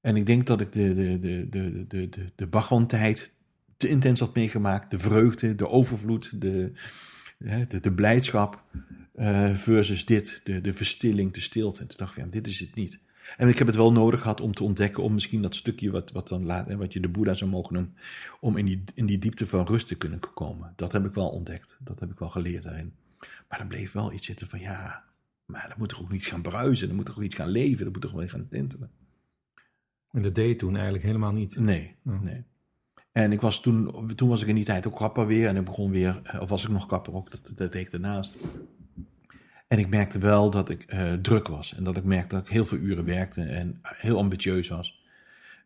En ik denk dat ik de, de, de, de, de, de, de te intens had meegemaakt. De vreugde, de overvloed, de, de, de blijdschap uh, versus dit, de, de verstilling, de stilte. En toen dacht ik, ja, dit is het niet. En ik heb het wel nodig gehad om te ontdekken, om misschien dat stukje wat, wat, dan laat, wat je de Boeddha zou mogen noemen, om in die, in die diepte van rust te kunnen komen. Dat heb ik wel ontdekt. Dat heb ik wel geleerd daarin. Maar er bleef wel iets zitten van, ja, maar dan moet er ook iets gaan bruisen, dan moet er ook iets gaan leven, dan moet er gewoon gaan tintelen. En dat deed je toen eigenlijk helemaal niet? Nee, oh. nee. En ik was toen, toen was ik in die tijd ook kapper weer en ik begon weer, eh, of was ik nog kapper ook, dat, dat deed ik daarnaast. En ik merkte wel dat ik uh, druk was en dat ik merkte dat ik heel veel uren werkte en heel ambitieus was.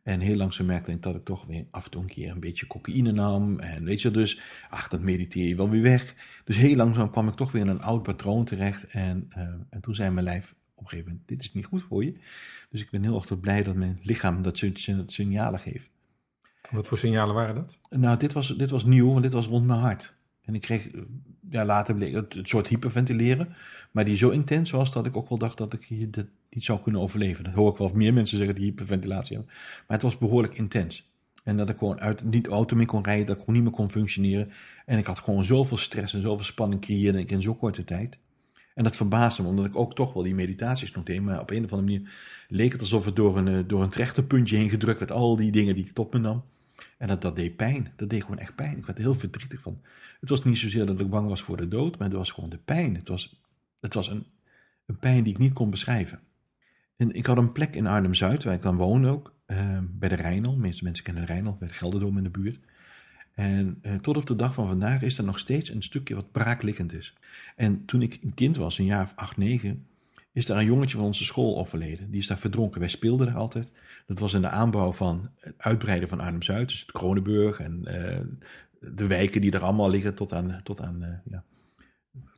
En heel langzaam merkte ik dat ik toch weer af en toe een keer een beetje cocaïne nam. En weet je, dus, ach, dat mediteer je wel weer weg. Dus heel langzaam kwam ik toch weer in een oud patroon terecht. En, uh, en toen zei mijn lijf op een gegeven moment, dit is niet goed voor je. Dus ik ben heel erg blij dat mijn lichaam dat signalen geeft. Wat voor signalen waren dat? Nou, dit was, dit was nieuw, want dit was rond mijn hart. En ik kreeg, ja, later bleek het, het soort hyperventileren. Maar die zo intens was dat ik ook wel dacht dat ik hier dit niet zou kunnen overleven. Dat hoor ik wel meer mensen zeggen die hyperventilatie hebben. Maar het was behoorlijk intens. En dat ik gewoon uit, niet auto meer kon rijden, dat ik gewoon niet meer kon functioneren. En ik had gewoon zoveel stress en zoveel spanning creëerde ik in zo'n korte tijd. En dat verbaasde me, omdat ik ook toch wel die meditaties nog deed. Maar op een of andere manier leek het alsof het door een, eh, door een trechterpuntje heen gedrukt werd. Al die dingen die ik tot me nam. En dat, dat deed pijn. Dat deed gewoon echt pijn. Ik werd er heel verdrietig van. Het was niet zozeer dat ik bang was voor de dood, maar het was gewoon de pijn. Het was, het was een, een pijn die ik niet kon beschrijven. En ik had een plek in Arnhem-Zuid, waar ik dan woonde ook, uh, bij de Rijnal. De meeste mensen kennen de Rijnal, bij de Gelderdoom in de buurt. En uh, tot op de dag van vandaag is er nog steeds een stukje wat braakliggend is. En toen ik een kind was, een jaar of acht, negen, is daar een jongetje van onze school overleden. Die is daar verdronken. Wij speelden er altijd. Dat was in de aanbouw van het uitbreiden van Arnhem-Zuid, dus het Kronenburg en uh, de wijken die er allemaal liggen tot aan, tot aan, uh, ja,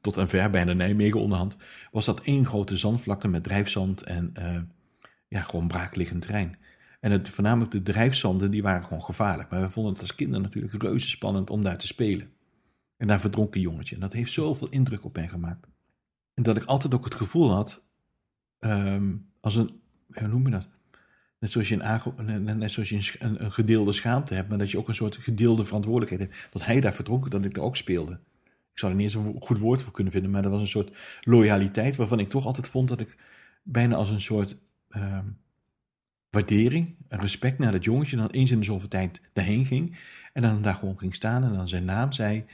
tot aan ver bijna Nijmegen onderhand, was dat één grote zandvlakte met drijfzand en uh, ja, gewoon braakliggend terrein. En het, voornamelijk de drijfzanden, die waren gewoon gevaarlijk. Maar we vonden het als kinderen natuurlijk reuze spannend om daar te spelen. En daar verdronk een jongetje. En dat heeft zoveel indruk op hen gemaakt. En dat ik altijd ook het gevoel had, um, als een, hoe noem je dat? Net zoals je, een, net zoals je een, een, gedeelde schaamte hebt, maar dat je ook een soort gedeelde verantwoordelijkheid hebt. Dat hij daar verdronken, dat ik er ook speelde. Ik zou er niet eens een goed woord voor kunnen vinden, maar dat was een soort loyaliteit waarvan ik toch altijd vond dat ik bijna als een soort uh, waardering, een respect naar dat jongetje dan eens in de zoveel tijd daarheen ging. En dan daar gewoon ging staan en dan zijn naam zei.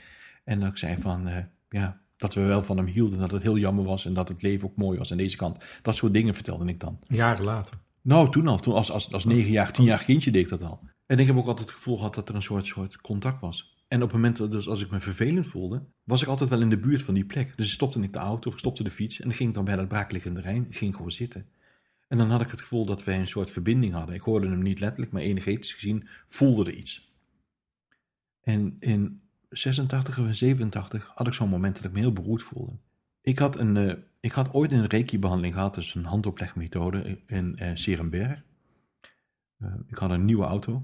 En dat ik zei van, uh, ja, dat we wel van hem hielden, dat het heel jammer was en dat het leven ook mooi was aan deze kant. Dat soort dingen vertelde ik dan. Jaren later? Nou, toen al. Toen als, als, als negen jaar, tien jaar kindje deed ik dat al. En ik heb ook altijd het gevoel gehad dat er een soort, soort contact was. En op het moment dat dus als ik me vervelend voelde, was ik altijd wel in de buurt van die plek. Dus stopte ik de auto of ik stopte de fiets en dan ging ik dan bij dat braakliggende Rijn, ging gewoon zitten. En dan had ik het gevoel dat wij een soort verbinding hadden. Ik hoorde hem niet letterlijk, maar energetisch gezien voelde er iets. En in 86 of 87 had ik zo'n moment dat ik me heel beroerd voelde. Ik had, een, uh, ik had ooit een reiki-behandeling gehad, dus een handoplegmethode in uh, Serenberg. Uh, ik had een nieuwe auto.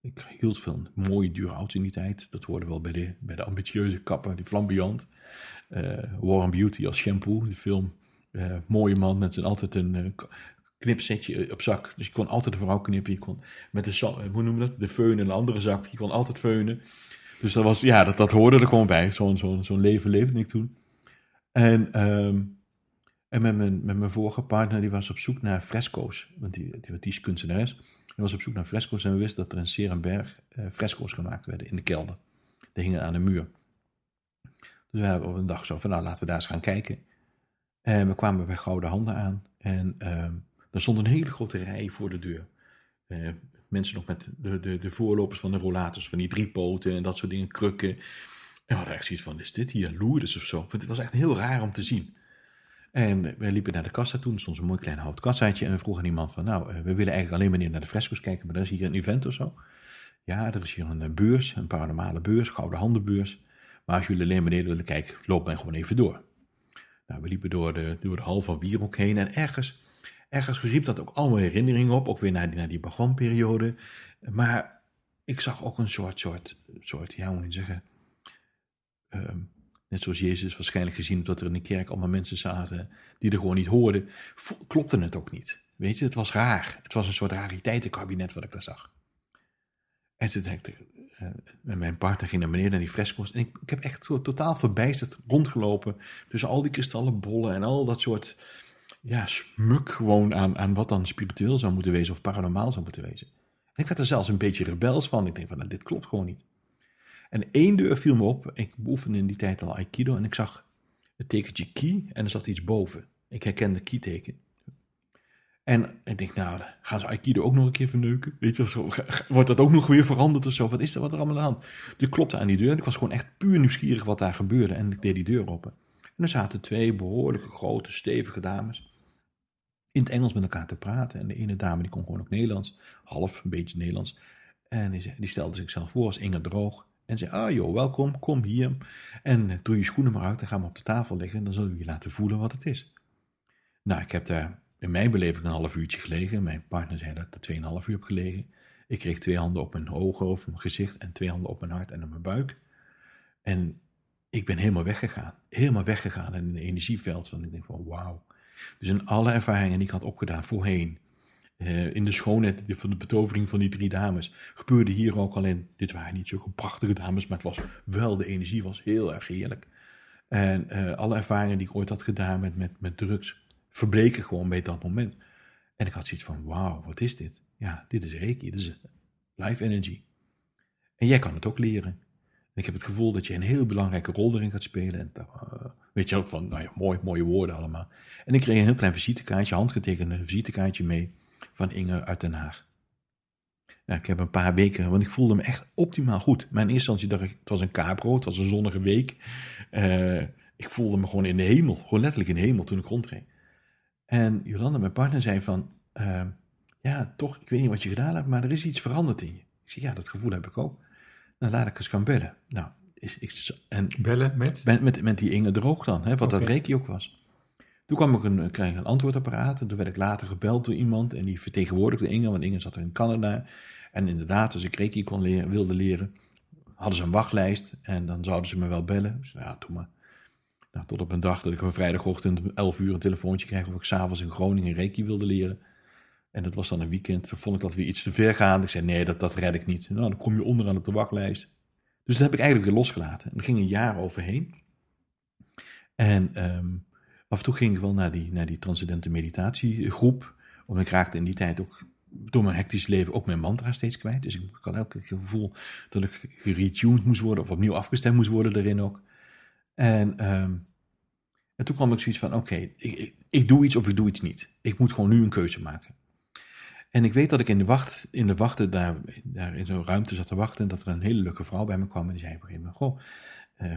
Ik hield veel mooie, dure auto's in die tijd. Dat hoorde wel bij de, bij de ambitieuze kapper, die flamboyant. Uh, Warren Beauty als shampoo, de film. Mooie man met zijn altijd een knipsetje op zak. Dus je kon altijd de vrouw knippen. Je kon met de, hoe noem je dat? De feun in een andere zak. Je kon altijd feunen. Dus dat was, ja, dat, dat hoorde er gewoon bij. Zo'n zo'n zo'n leven leefde ik toen. En, ehm, en met, mijn, met mijn vorige partner, die was op zoek naar fresco's. Want die, die, die is kunstenares. Die was op zoek naar fresco's en we wisten dat er in Serenberg uh, fresco's gemaakt werden in de kelder. Die hingen aan de muur. Dus we hebben op een dag zo van, nou laten we daar eens gaan kijken. En we kwamen bij Gouden Handen aan. En uh, er stond een hele grote rij voor de deur. Uh, mensen nog met de, de, de voorlopers van de rollators, van die drie poten en dat soort dingen, krukken. En we hadden echt zoiets van, is dit hier Lourdes of zo? Het was echt heel raar om te zien. En wij liepen naar de kassa toen, stond zo'n mooi klein houten kassaatje. En we vroegen aan die man van, nou, eh, we willen eigenlijk alleen maar naar de fresco's kijken, maar er is hier een event of zo. Ja, er is hier een beurs, een paranormale beurs, gouden handenbeurs. Maar als jullie alleen beneden willen kijken, loop men gewoon even door. Nou, we liepen door de, door de hal van Wierok heen en ergens, ergens riep dat ook allemaal herinneringen op, ook weer naar die, naar die periode Maar ik zag ook een soort, soort, soort ja, hoe moet je zeggen, ehm, net zoals Jezus waarschijnlijk gezien dat er in de kerk allemaal mensen zaten die er gewoon niet hoorden, klopte het ook niet. Weet je, het was raar. Het was een soort rariteitenkabinet wat ik daar zag. En toen dacht uh, mijn partner ging naar beneden naar die fresco's. En ik, ik heb echt totaal verbijsterd rondgelopen tussen al die kristallen bollen en al dat soort ja, smuk gewoon aan, aan wat dan spiritueel zou moeten wezen of paranormaal zou moeten wezen. En ik werd er zelfs een beetje rebels van. Ik denk van, nou, dit klopt gewoon niet. En één deur viel me op. Ik beoefende in die tijd al Aikido en ik zag het tekentje Ki en er zat iets boven. Ik herkende Ki-teken. En ik denk, nou, gaan ze Aikido ook nog een keer verneuken? Weet je, zo, wordt dat ook nog weer veranderd of zo? Wat is er, wat er allemaal aan? Die klopte aan die deur en ik was gewoon echt puur nieuwsgierig wat daar gebeurde. En ik deed die deur open. En er zaten twee behoorlijke grote, stevige dames in het Engels met elkaar te praten. En de ene dame die kon gewoon ook Nederlands, half, een beetje Nederlands. En die, die stelde zichzelf voor als Inge Droog. En zei, ah joh, welkom, kom hier. En doe je schoenen maar uit en ga maar op de tafel liggen. En dan zullen we je laten voelen wat het is. Nou, ik heb daar in mijn beleving een half uurtje gelegen. Mijn partner zei dat ik er 2,5 uur heb gelegen. Ik kreeg twee handen op mijn ogen of mijn gezicht en twee handen op mijn hart en op mijn buik. En ik ben helemaal weggegaan. Helemaal weggegaan in een energieveld van ik denk van wauw. Dus in alle ervaringen die ik had opgedaan voorheen, uh, in de schoonheid van de betovering van die drie dames, gebeurde hier ook alleen, dit waren niet zulke prachtige dames, maar het was wel, de energie was heel erg heerlijk. En uh, alle ervaringen die ik ooit had gedaan met, met, met drugs, verbleken gewoon bij dat moment. En ik had zoiets van, wauw, wat is dit? Ja, dit is Reiki, dit is life energy. En jij kan het ook leren. En ik heb het gevoel dat je een heel belangrijke rol erin gaat spelen. En, uh, weet je ook van, nou ja, mooi, mooie woorden allemaal. En ik kreeg een heel klein visitekaartje, handgetekende visitekaartje mee van Inge uit Den Haag. Nou, ik heb een paar weken, want ik voelde me echt optimaal goed. Mijn eerste instantie dacht ik, het was een kapro, het was een zonnige week. Uh, ik voelde me gewoon in de hemel, gewoon letterlijk in de hemel toen ik rondreed. En Jolanda, mijn partner, zei van, uh, ja, toch, ik weet niet wat je gedaan hebt, maar er is iets veranderd in je. Ik zei, ja, dat gevoel heb ik ook. Nou, laat ik eens gaan bellen. Nou, is, en bellen met? met? Met, met die Inge Droog dan, hè, wat okay. dat reiki ook was. Toen kwam ik een, kreeg een antwoordapparaat en toen werd ik later gebeld door iemand en die vertegenwoordigde Inge, want Inge zat in Canada. En inderdaad, als ik reiki kon leren, wilde leren, hadden ze een wachtlijst en dan zouden ze me wel bellen. Dus, ja, doe maar. Nou, tot op een dag dat ik een vrijdagochtend om 11 uur een telefoontje kreeg of ik s'avonds in Groningen reiki wilde leren. En dat was dan een weekend. Toen vond ik dat weer iets te ver gaan. Ik zei, nee, dat, dat red ik niet. Nou, dan kom je onderaan op de wachtlijst. Dus dat heb ik eigenlijk weer losgelaten. En er ging een jaar overheen. En um, af en toe ging ik wel naar die, naar die transcendente meditatiegroep. Want ik raakte in die tijd ook door mijn hectisch leven ook mijn mantra steeds kwijt. Dus ik had elke keer het gevoel dat ik geretuned moest worden of opnieuw afgestemd moest worden daarin ook. En, um, en toen kwam ik zoiets van, oké, ik, ik, doe iets of ik doe iets niet. Ik moet gewoon nu een keuze maken. En ik weet dat ik in de, wacht, in de wachten daar, in zo'n ruimte zat te wachten. En dat er een hele leuke vrouw bij me kwam. En die zei op een goh, uh,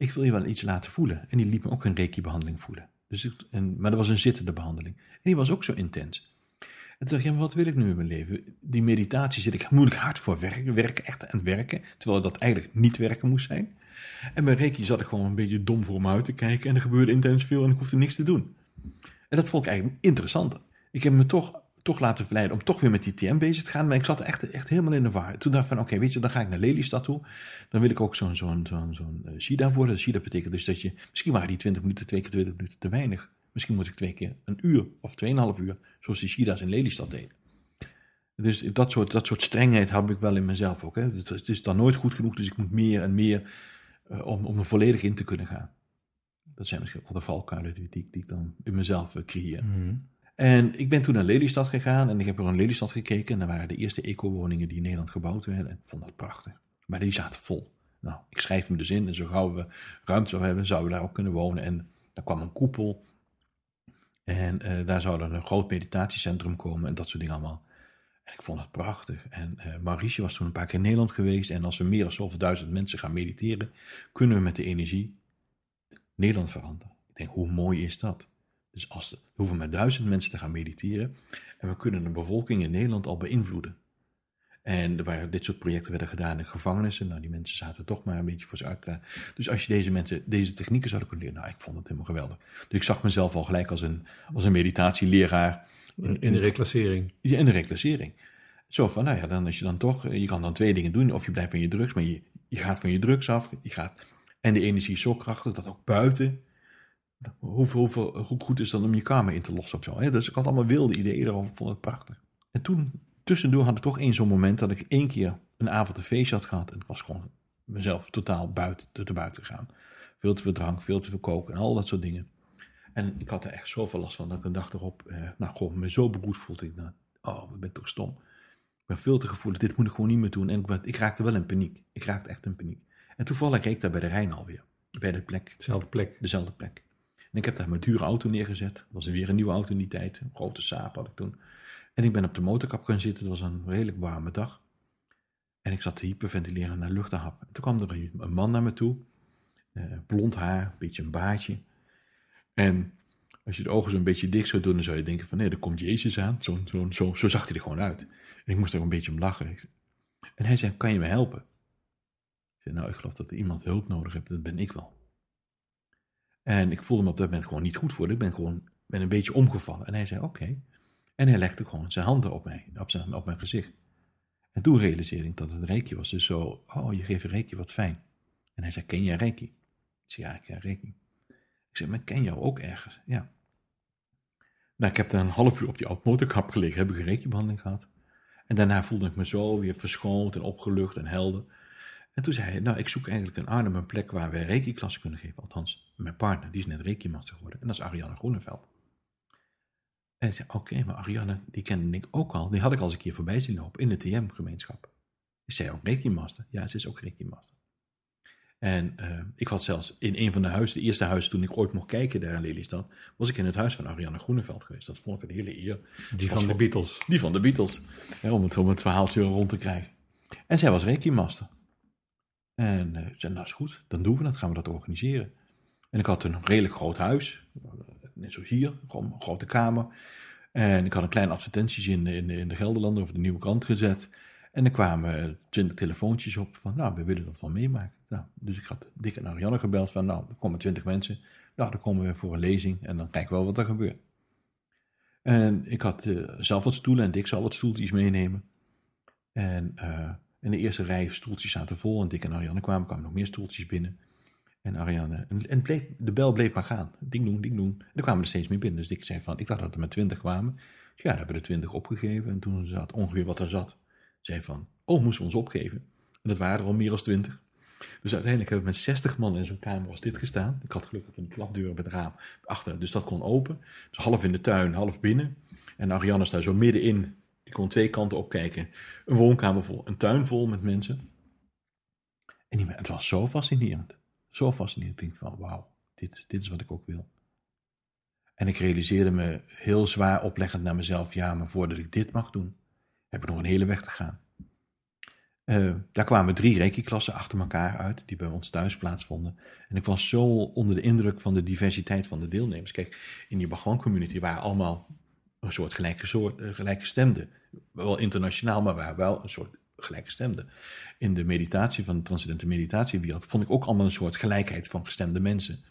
ik wil je wel iets laten voelen. En die liet me ook een reiki-behandeling voelen. Dus en, maar dat was een zittende behandeling. En die was ook zo intens. En toen dacht ik, ja, wat wil ik nu in mijn leven? Die meditatie zit ik, moet ik hard voor werken, werken, echt aan het werken. Terwijl dat eigenlijk niet werken moest zijn. En bij Reiki zat ik gewoon een beetje dom voor me uit te kijken. En er gebeurde intens veel en ik hoefde niks te doen. En dat vond ik eigenlijk interessanter. Ik heb me toch, toch laten verleiden om toch weer met die TM bezig te gaan. Maar ik zat echt, echt helemaal in de war. Toen dacht ik van, oké, weet je, dan ga ik naar Lelystad toe. Dan wil ik ook zo'n zo'n zo'n uh, Shida worden. Shida betekent dus dat je, misschien waren die 20 minuten, twee keer 20 minuten te weinig. Misschien moet ik twee keer een uur of tweeënhalf uur, zoals die Shida's in Lelystad deden. Dus dat soort, dat soort strengheid heb ik wel in mezelf ook. Hè. Het, is dan nooit goed genoeg, dus ik moet meer en meer uh, om, om er volledig in te kunnen gaan. Dat zijn misschien ook wel de valkuilen die, die, die ik dan in mezelf uh, creëer. Mm. En ik ben toen naar Lelystad gegaan en ik heb er in Lelystad gekeken. En daar waren de eerste eco-woningen die in Nederland gebouwd werden. En ik vond dat prachtig. Maar die zaten vol. Nou, ik schrijf me dus in en zo gauw we ruimte zouden hebben, zouden we daar ook kunnen wonen. En daar kwam een koepel. En uh, daar zou dan een groot meditatiecentrum komen en dat soort dingen allemaal. En ik vond het prachtig. En uh, was toen een paar keer in Nederland geweest. En als we meer dan zoveel duizend mensen gaan mediteren, kunnen we met de energie Nederland veranderen. Ik denk, hoe mooi is dat? Dus als we hoeven met duizend mensen te gaan mediteren. En we kunnen de bevolking in Nederland al beïnvloeden. En er waren dit soort projecten werden gedaan in gevangenissen. Nou, die mensen zaten toch maar een beetje voor ze uit. Dus als je deze mensen deze technieken zouden kunnen leren, nou, ik vond het helemaal geweldig. Dus ik zag mezelf al gelijk als een, als een meditatieleraar. In, in de reclassering. Ja, in de reclassering. Zo van, nou ja, dan als je dan toch, je kan dan twee dingen doen. Of je blijft van je drugs, maar je, je gaat van je drugs af. Je gaat, en de energie is zo krachtig dat ook buiten Hoeveel, hoeveel, hoe goed is dan om je kamer in te lossen of zo. Hè? Dus ik had allemaal wilde ideeën erover, vond het prachtig. En toen, tussendoor had ik toch één zo'n moment dat ik één keer een avond een feestje had gehad. En ik was gewoon mezelf totaal buiten, te buiten gegaan. Veel te veel drank, veel te veel koken en al dat soort dingen. En ik had er echt zoveel last van dat ik een dag erop, eh, nou gewoon me zo beroerd voelde. Ik dacht, oh, wat ben ik toch stom. Ik ben veel te gevoelig, dit moet ik gewoon niet meer doen. En ik, ik raakte wel in paniek. Ik raakte echt in paniek. En toevallig ik daar bij de Rijn alweer. Bij de plek. Dezelfde plek. Dezelfde plek. En ik heb daar mijn dure auto neergezet. Dat was weer een nieuwe auto in die tijd. Een grote Saab had ik toen. En ik ben op de motorkap gaan zitten. Het was een redelijk warme dag. En ik zat te hyperventileren naar luchthap. En toen kwam er een man naar me toe. Eh, blond haar, een beetje een baardje. En als je de ogen zo'n beetje dik zou doen, dan zou je denken van nee, er komt Jezus aan. Zo, zo, zo, zo zag hij er gewoon uit. En ik moest er een beetje om lachen. En hij zei, kan je me helpen? Ik zei, nou, ik geloof dat er iemand hulp nodig heeft. Dat ben ik wel. En ik voelde me op dat moment gewoon niet goed voor. Ik ben gewoon ben een beetje omgevallen. En hij zei oké. En hij legde gewoon zijn handen op, mij, op, zijn, op mijn gezicht. En toen realiseerde ik dat het reiki was. Dus zo, oh, je geeft reiki, wat fijn. En hij zei, ken jij reiki? Ik zei, ja, ik ken reiki. Ik zei, maar ken jou ook ergens? Ja. Nou, ik heb dan een half uur op die motorkap gelegen, heb ik een reiki-behandeling gehad. En daarna voelde ik me zo weer verschoond en opgelucht en helder. En toen zei hij, nou, ik zoek eigenlijk in Arnhem een plek waar we reiki-klassen kunnen geven. Althans, mijn partner, die is net reiki-master geworden. En dat is Ariane Groeneveld. En ik zei, oké, maar Ariane, die kende ik ook al. Die had ik al eens een keer voorbij zien lopen in de TM-gemeenschap. Is zij ook reiki-master? Ja, ze is ook reiki-master. En uh, ik had zelfs in een van de huizen, de eerste huis toen ik ooit mocht kijken daar in Lelystad, was ik in het huis van Ariane Groeneveld geweest. Dat vond ik een hele eer. Die van de Beatles. Die van de Beatles. om, het, om het verhaaltje rond te krijgen. En zij was reiki-master. En uh, zei, nou is goed, dan doen we dat, gaan we dat organiseren. En ik had een redelijk groot huis, net zoals hier, een grote kamer. En ik had een klein advertenties in, in, in de Gelderlander of de Nieuwe Krant gezet. En er kwamen twintig telefoontjes op van, nou, we willen dat wel meemaken. Nou, dus ik had Dick en Ariane gebeld van, nou, er komen twintig mensen. Nou, dan komen we voor een lezing en dan kijken we wel wat er gebeurt. En ik had uh, zelf wat stoelen en Dick zal wat stoeltjes meenemen. En in de eerste rij stoeltjes zaten vol en Dick en Ariane kwamen, kwamen nog meer stoeltjes binnen. En Ariane, en, en bleef, de bel bleef maar gaan. Ding doen, ding doen. En er kwamen er steeds meer binnen. Dus Dick zei van, ik dacht dat er met twintig kwamen. Dus ja, daar hebben we er twintig opgegeven. En toen zat ongeveer wat er zat, zei van, oh, moesten we ons opgeven. En dat waren er al meer dan twintig. Dus uiteindelijk hebben we met 60 man in zo'n kamer als dit gestaan. Ik had gelukkig een klapdeur bij het raam achter, dus dat kon open. Dus half in de tuin, half binnen. En Ariane is daar zo middenin je kon twee kanten opkijken. Een woonkamer vol, een tuin vol met mensen. En die, het was zo fascinerend. Zo fascinerend. Ik denk van, wauw, dit, dit is wat ik ook wil. En ik realiseerde me heel zwaar opleggend naar mezelf, ja, maar voordat ik dit mag doen, heb ik nog een hele weg te gaan. Uh, daar kwamen drie reiki-klassen achter elkaar uit, die bij ons thuis plaatsvonden. En ik was zo onder de indruk van de diversiteit van de deelnemers. Kijk, in die Bagon-community waren allemaal een soort gelijke, soort, gelijke stemden wel internationaal, maar wel een soort gelijkgestemde. In de meditatie van de transcendente meditatiewereld vond ik ook allemaal een soort gelijkheid van gestemde mensen.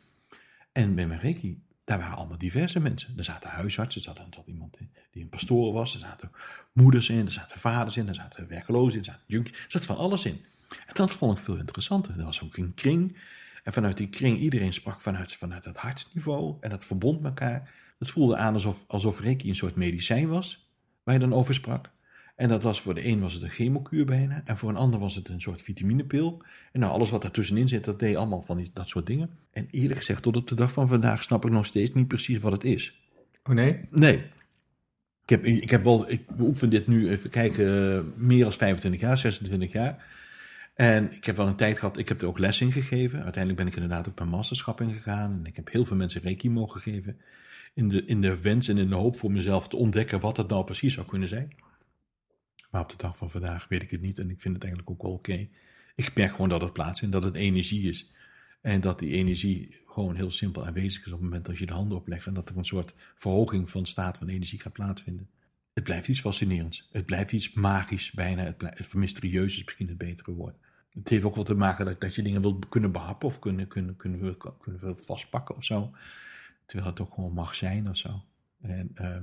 En bij mijn Reiki, daar waren allemaal diverse mensen. Er zaten huisartsen, er zat, iemand die een pastoor was, er zaten moeders in, er zaten vaders in, er zaten werklozen in, er zaten junkies, er zat van alles in. En dat vond ik veel interessanter. Er was ook een kring En vanuit die kring, iedereen sprak vanuit, vanuit het hartniveau en dat verbond elkaar. Het voelde aan alsof, alsof Reiki een soort medicijn was, waar je dan over sprak. En dat was voor de een was het een chemokuur bijna, en voor een ander was het een soort vitaminepil. En nou, alles wat daartussenin zit, dat deed allemaal van die, dat soort dingen. En eerlijk gezegd, tot op de dag van vandaag snap ik nog steeds niet precies wat het is. Oh nee? Nee. Ik heb, ik heb wel, ik beoefen dit nu, even kijken, eh, meer dan 25 jaar, 26 jaar. En ik heb wel een tijd gehad, ik heb er ook les in gegeven. Uiteindelijk ben ik inderdaad ook mijn masterschap ingegaan. En ik heb heel veel mensen reiki mogen geven. In de, in de wens en in de hoop voor mezelf te ontdekken wat het nou precies zou kunnen zijn. Maar op de dag van vandaag weet ik het niet en ik vind het eigenlijk ook wel oké. Ik merk gewoon dat het plaatsvindt, dat het energie is. En dat die energie gewoon heel simpel aanwezig is op het moment dat je de handen oplegt. En dat er een soort verhoging van staat van energie gaat plaatsvinden. Het blijft iets fascinerends. Het blijft iets magisch bijna. Het, blijft, mysterieus is misschien het betere woord. Het heeft ook wel te maken dat, dat je dingen wilt kunnen behappen of kunnen, kunnen, kunnen, kunnen vastpakken of zo. Terwijl het ook gewoon mag zijn of zo. En uh,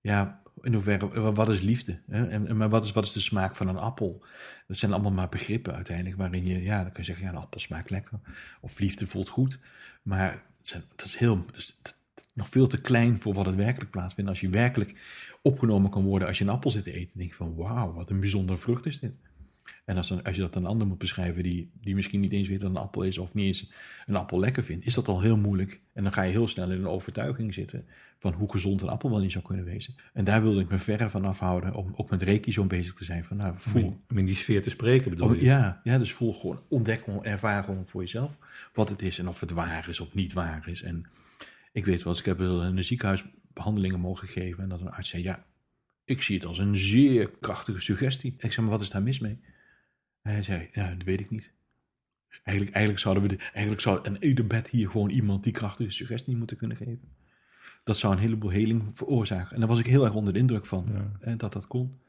ja, in hoeverre, wat is liefde? Hè? En, maar wat is, wat is de smaak van een appel? Dat zijn allemaal maar begrippen uiteindelijk, waarin je, ja, dan kan je zeggen, ja, een appel smaakt lekker. Of liefde voelt goed. Maar het, zijn, dat is heel, nog veel te klein voor wat het werkelijk plaatsvindt. Als je werkelijk opgenomen kan worden als je een appel zit te eten, denk je van, wauw, wat een bijzondere vrucht is dit. En als, dan, als je dat aan een ander moet beschrijven die, die misschien niet eens weet wat een appel is of niet eens een appel lekker vindt, is dat al heel moeilijk. En dan ga je heel snel in een overtuiging zitten van hoe gezond een appel wel niet zou kunnen wezen. En daar wilde ik me verre van afhouden om ook met reiki zo bezig te zijn. Van, nou, voel. Om in die sfeer te spreken bedoel oh, je? Ja, ja, dus voel gewoon, ontdek gewoon, ervaar gewoon voor jezelf wat het is en of het waar is of niet waar is. En ik weet wel eens, ik heb in een ziekenhuis behandelingen mogen geven en dat een arts zei, ja, ik zie het als een zeer krachtige suggestie. Ik zeg, maar wat is daar mis mee? Hij zei, ja, dat weet ik niet. Eigenlijk, eigenlijk zouden we, de, eigenlijk zou een ieder bed hier gewoon iemand die krachtige suggestie moeten kunnen geven. Dat zou een heleboel heling veroorzaken. En daar was ik heel erg onder de indruk van, hè, dat dat kon.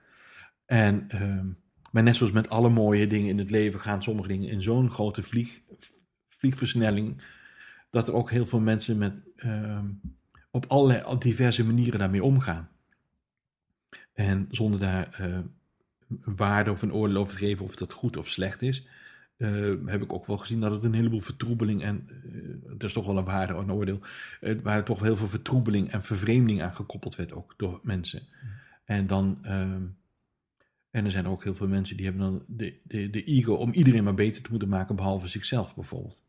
En, uh, maar net zoals met alle mooie dingen in het leven gaan sommige dingen in zo'n grote vlieg, vliegversnelling, dat er ook heel veel mensen met, uh, op allerlei diverse manieren daarmee omgaan. En zonder daar uh, waarde of een oordeel over te geven of dat goed of slecht is, uh, heb ik ook wel gezien dat het een heleboel vertroebeling en uh, dat is toch wel een waarde een oordeel, uh, waar toch heel veel vertroebeling en vervreemding aan gekoppeld werd ook door mensen. En dan, ehm, en er zijn ook heel veel mensen die hebben dan de, de, de ego om iedereen maar beter te moeten maken, behalve zichzelf bijvoorbeeld.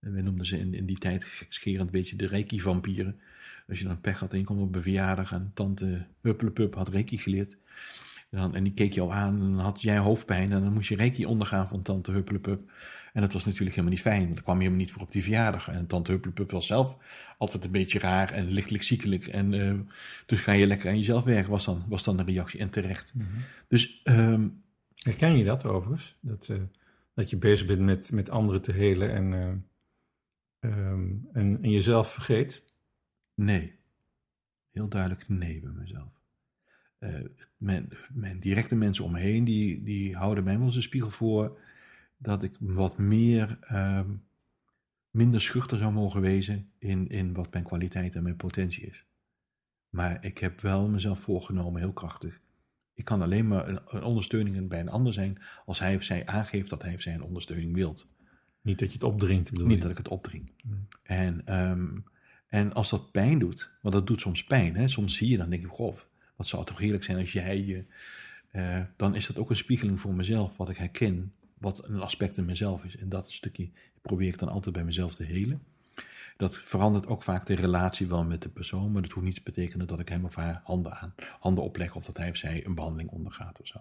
En we noemden ze in, in die tijd gekscherend een beetje de reiki-vampieren. Als je dan pech had en je komt op een verjaardag en tante Huppelepup had reiki geleerd. Dan, en die keek jou aan en dan had jij hoofdpijn en dan moest je reiki ondergaan van tante Huppelepup. En dat was natuurlijk helemaal niet fijn. Daar kwam je helemaal niet voor op die verjaardag. En tante Huppelepup was zelf altijd een beetje raar en lichtelijk ziekelijk. En uh, dus ga je lekker aan jezelf werken, was dan, was dan de reactie. En terecht. Mm -hmm. Dus... Um, Herken je dat overigens? Dat, uh, dat je bezig bent met, met anderen te helen en, uh, um, en, en jezelf vergeet? Nee. Heel duidelijk nee bij mezelf. Uh, mijn, mijn, directe mensen om me heen, die, die houden mij wel eens een spiegel voor dat ik wat meer, uh, minder schuchter zou mogen wezen in, in wat mijn kwaliteit en mijn potentie is. Maar ik heb wel mezelf voorgenomen, heel krachtig. Ik kan alleen maar een, een ondersteuning bij een ander zijn als hij of zij aangeeft dat hij of zij een ondersteuning wilt. Niet dat je het opdringt, bedoel Niet dat ik het opdring. En, um, en als dat pijn doet, want dat doet soms pijn, hè? soms zie je dan denk ik, goh, wat zou toch heerlijk zijn als jij je. Uh, dan is dat ook een spiegeling voor mezelf, wat ik herken, wat een aspect in mezelf is. En dat stukje probeer ik dan altijd bij mezelf te helen. Dat verandert ook vaak de relatie wel met de persoon, maar dat hoeft niet te betekenen dat ik hem of haar handen, aan, handen opleg of dat hij of zij een behandeling ondergaat of zo.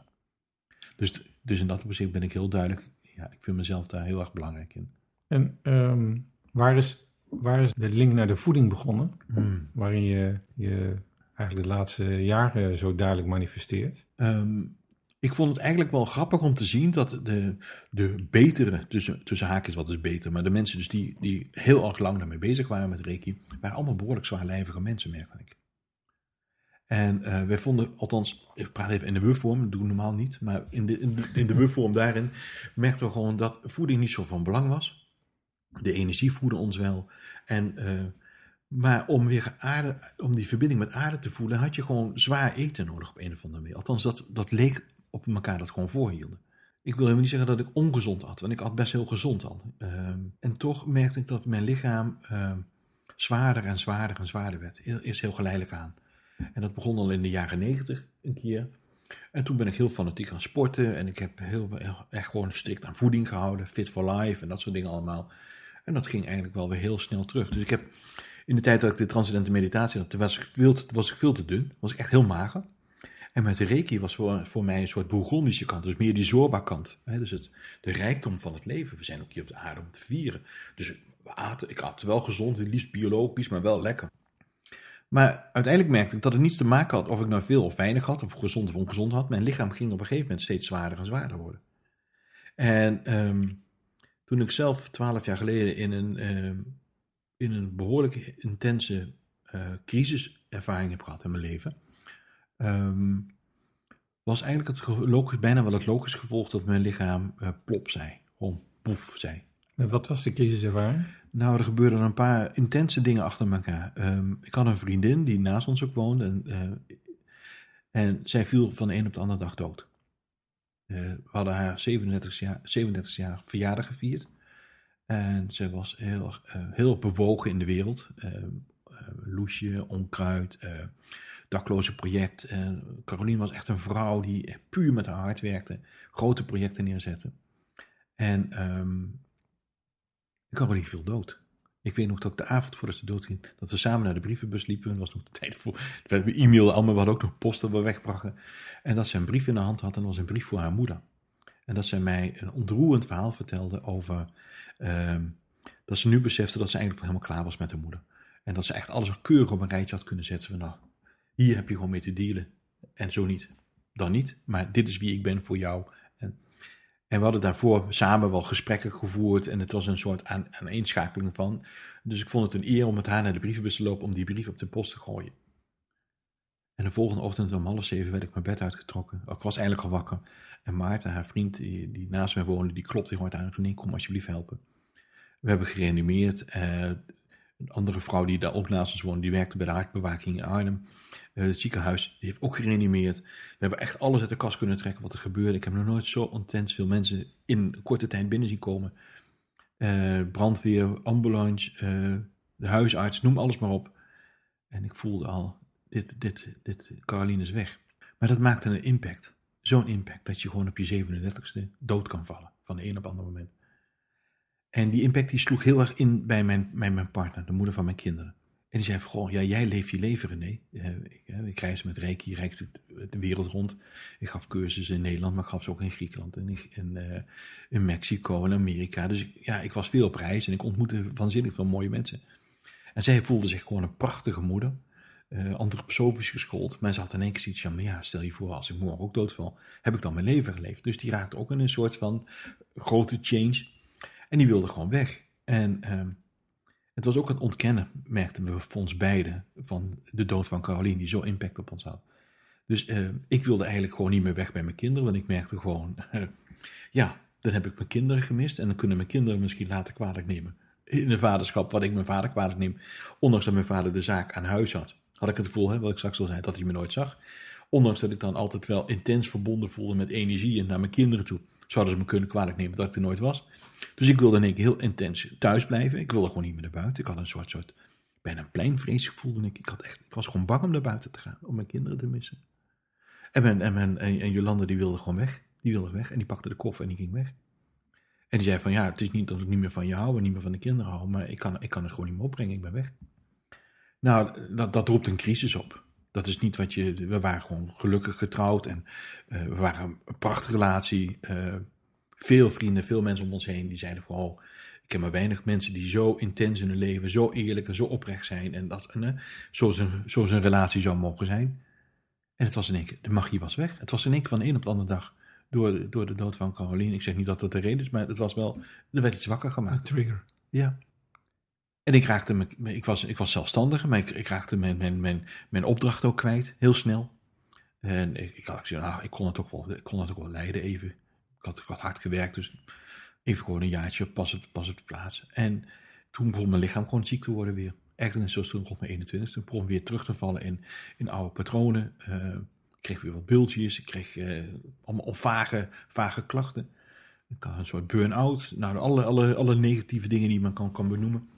Dus, dus in dat opzicht ben ik heel duidelijk, ja, ik vind mezelf daar heel erg belangrijk in. En um, waar, is, waar is de link naar de voeding begonnen? Hmm. Waarin je je eigenlijk de laatste jaren zo duidelijk manifesteert? Um, ik vond het eigenlijk wel grappig om te zien dat de, de betere, tussen, tussen haakjes wat is beter, maar de mensen dus die, die heel erg lang daarmee bezig waren met Reiki, waren allemaal behoorlijk zwaarlijvige mensen, merkte ik. En uh, wij vonden, althans, ik praat even in de we-vorm, dat doe ik normaal niet, maar in de, in de, in de daarin merkten we gewoon dat voeding niet zo van belang was. De energie voedde ons wel. En uh, maar om weer aarde, om die verbinding met aarde te voelen, had je gewoon zwaar eten nodig op een of andere manier. Althans, dat, dat leek op elkaar dat gewoon voorhielden. ik wil helemaal niet zeggen dat ik ongezond had, want ik had best heel gezond al. Ehm, en toch merkte ik dat mijn lichaam ehm, zwaarder en zwaarder en zwaarder werd. Eerst heel geleidelijk aan. En dat begon al in de jaren negentig een keer. En toen ben ik heel fanatiek gaan sporten. En ik heb heel, echt gewoon strikt aan voeding gehouden. Fit for life en dat soort dingen allemaal. En dat ging eigenlijk wel weer heel snel terug. Dus ik heb in de tijd dat ik de transcendente meditatie had, was ik veel, was ik veel te dun. Was ik echt heel mager. En met de reiki was voor, voor mij een soort bourgondische kant. Dus meer die zorba kant. Hè? Dus het, de rijkdom van het leven. We zijn ook hier op de aarde om te vieren. Dus we aten, ik at wel gezond, liefst biologisch, maar wel lekker. Maar uiteindelijk merkte ik dat het niets te maken had of ik nou veel of weinig had, of gezond of ongezond had. Mijn lichaam ging op een gegeven moment steeds zwaarder en zwaarder worden. En ehm, toen ik zelf twaalf jaar geleden in een, ehm, in een behoorlijk intense uh, crisiservaring heb gehad in mijn leven, ehm, was eigenlijk het logisch, bijna wel het logisch gevolg dat mijn lichaam uh, plop zei. Gewoon poef zei. En wat was de crisiservaring? Nou, er gebeurden een paar intense dingen achter elkaar. Ehm, ik had een vriendin die naast ons ook woonde. En, uh, en zij viel van de een op de andere dag dood. We hadden haar 37 jaar, 37 jaar verjaardag gevierd. En ze was heel, uh, heel bewogen in de wereld. Ehm, loesje, onkruid, dakloze project. Caroline was echt een vrouw die puur met haar hart werkte. Grote projecten neerzette. En um, Caroline viel dood. Ik weet nog dat de avond voordat ze dood ging, dat we samen naar de brievenbus liepen. Dat was nog de tijd voor. We hebben e-mail allemaal, we hadden ook nog post dat we wegbrachten. En dat ze een brief in de hand had en dat was een brief voor haar moeder. En dat zij mij een ontroerend verhaal vertelde over. Uh, dat ze nu besefte dat ze eigenlijk helemaal klaar was met haar moeder. En dat ze echt alles keurig op een rijtje had kunnen zetten. Van nou, hier heb je gewoon mee te dealen. En zo niet. Dan niet. Maar dit is wie ik ben voor jou. En we hadden daarvoor samen wel gesprekken gevoerd en het was een soort aan, aaneenschakeling van. Dus ik vond het een eer om met haar naar de brievenbus te lopen om die brief op de post te gooien. En de volgende ochtend om half zeven werd ik mijn bed uitgetrokken. Ik was eindelijk al wakker. En Maarten, haar vriend die, die naast mij woonde, die klopte gewoon aan. Nee, kom alsjeblieft helpen. We hebben gereanimeerd. Eh, een andere vrouw die daar ook naast ons woonde, die werkte bij de hartbewaking in Arnhem. Uh, het ziekenhuis die heeft ook gereanimeerd. We hebben echt alles uit de kast kunnen trekken wat er gebeurde. Ik heb nog nooit zo intens veel mensen in korte tijd binnen zien komen. Uh, brandweer, ambulance, de huisarts, noem alles maar op. En ik voelde al, dit, dit, dit, Caroline is weg. Maar dat maakte een impact. Zo'n impact dat je gewoon op je 37ste dood kan vallen. Van de een op het andere moment. En die impact die sloeg heel erg in bij mijn, mijn partner, de moeder van mijn kinderen. En die zei van, goh, ja, jij leeft je leven, René. Ik, ik reis met Reiki, je reikt de wereld rond. Ik gaf cursussen in Nederland, maar ik gaf ze ook in Griekenland en in, uh, in Mexico en Amerika. Dus ja, ik was veel op reis en ik ontmoette vanzinnig veel mooie mensen. En zij voelde zich gewoon een prachtige moeder. Uh, antroposofisch geschoold. Ze had in één keer zoiets van, ja, stel je voor, als ik morgen ook doodval, heb ik dan mijn leven geleefd. Dus die raakte ook in een soort van grote change. En die wilde gewoon weg. En uh, het was ook het ontkennen, merkten we voor ons beiden, van de dood van Caroline, die zo impact op ons had. Dus uh, ik wilde eigenlijk gewoon niet meer weg bij mijn kinderen, want ik merkte gewoon, uh, ja, dan heb ik mijn kinderen gemist en dan kunnen mijn kinderen misschien later kwalijk nemen. In een vaderschap, wat ik mijn vader kwalijk neem, ondanks dat mijn vader de zaak aan huis had, had ik het gevoel, hè, wat ik straks al zei, dat hij me nooit zag. Ondanks dat ik dan altijd wel intens verbonden voelde met energie en naar mijn kinderen toe zouden ze me kunnen kwalijk nemen dat ik er nooit was. Dus ik wilde in één keer heel intens thuis blijven. Ik wilde gewoon niet meer naar buiten. Ik had een soort, soort bijna een pleinvrees gevoelde ik. Ik, had echt, ik was gewoon bang om naar buiten te gaan, om mijn kinderen te missen. En, en, en, en Jolande die wilde gewoon weg. Die wilde weg en die pakte de koffer en die ging weg. En die zei van ja, het is niet dat ik niet meer van je hou en niet meer van de kinderen hou, maar ik kan, ik kan het gewoon niet meer opbrengen, ik ben weg. Nou, dat, dat roept een crisis op. Dat is niet wat je. We waren gewoon gelukkig getrouwd en uh, we waren een prachtige relatie. Uh, veel vrienden, veel mensen om ons heen die zeiden vooral. Ik ken maar weinig mensen die zo intens in hun leven, zo eerlijk en zo oprecht zijn. En dat, en, uh, zoals, een, zoals een relatie zou mogen zijn. En het was in één keer, de magie was weg. Het was in één keer van de een op de andere dag door de, door de dood van Caroline. Ik zeg niet dat dat de reden is, maar het was wel, er werd iets wakker gemaakt. Een trigger. Ja. En ik raakte ik was, ik was maar ik, raakte mijn, mijn, mijn, mijn opdracht ook kwijt, heel snel. En ik, ik had nou, ik kon het ook wel, ik kon het wel leiden even. Ik had, ik had hard gewerkt, dus even gewoon een jaartje pas op, pas op de plaats. En toen begon mijn lichaam gewoon ziek te worden weer. Eigenlijk zoals toen rond mijn 21 toen begon weer terug te vallen in, in oude patronen. Uh, ik kreeg weer wat bultjes. Ik kreeg uh, allemaal vage, vage klachten. Ik had een soort burn-out. Nou, alle, alle, alle negatieve dingen die men kan, kan benoemen.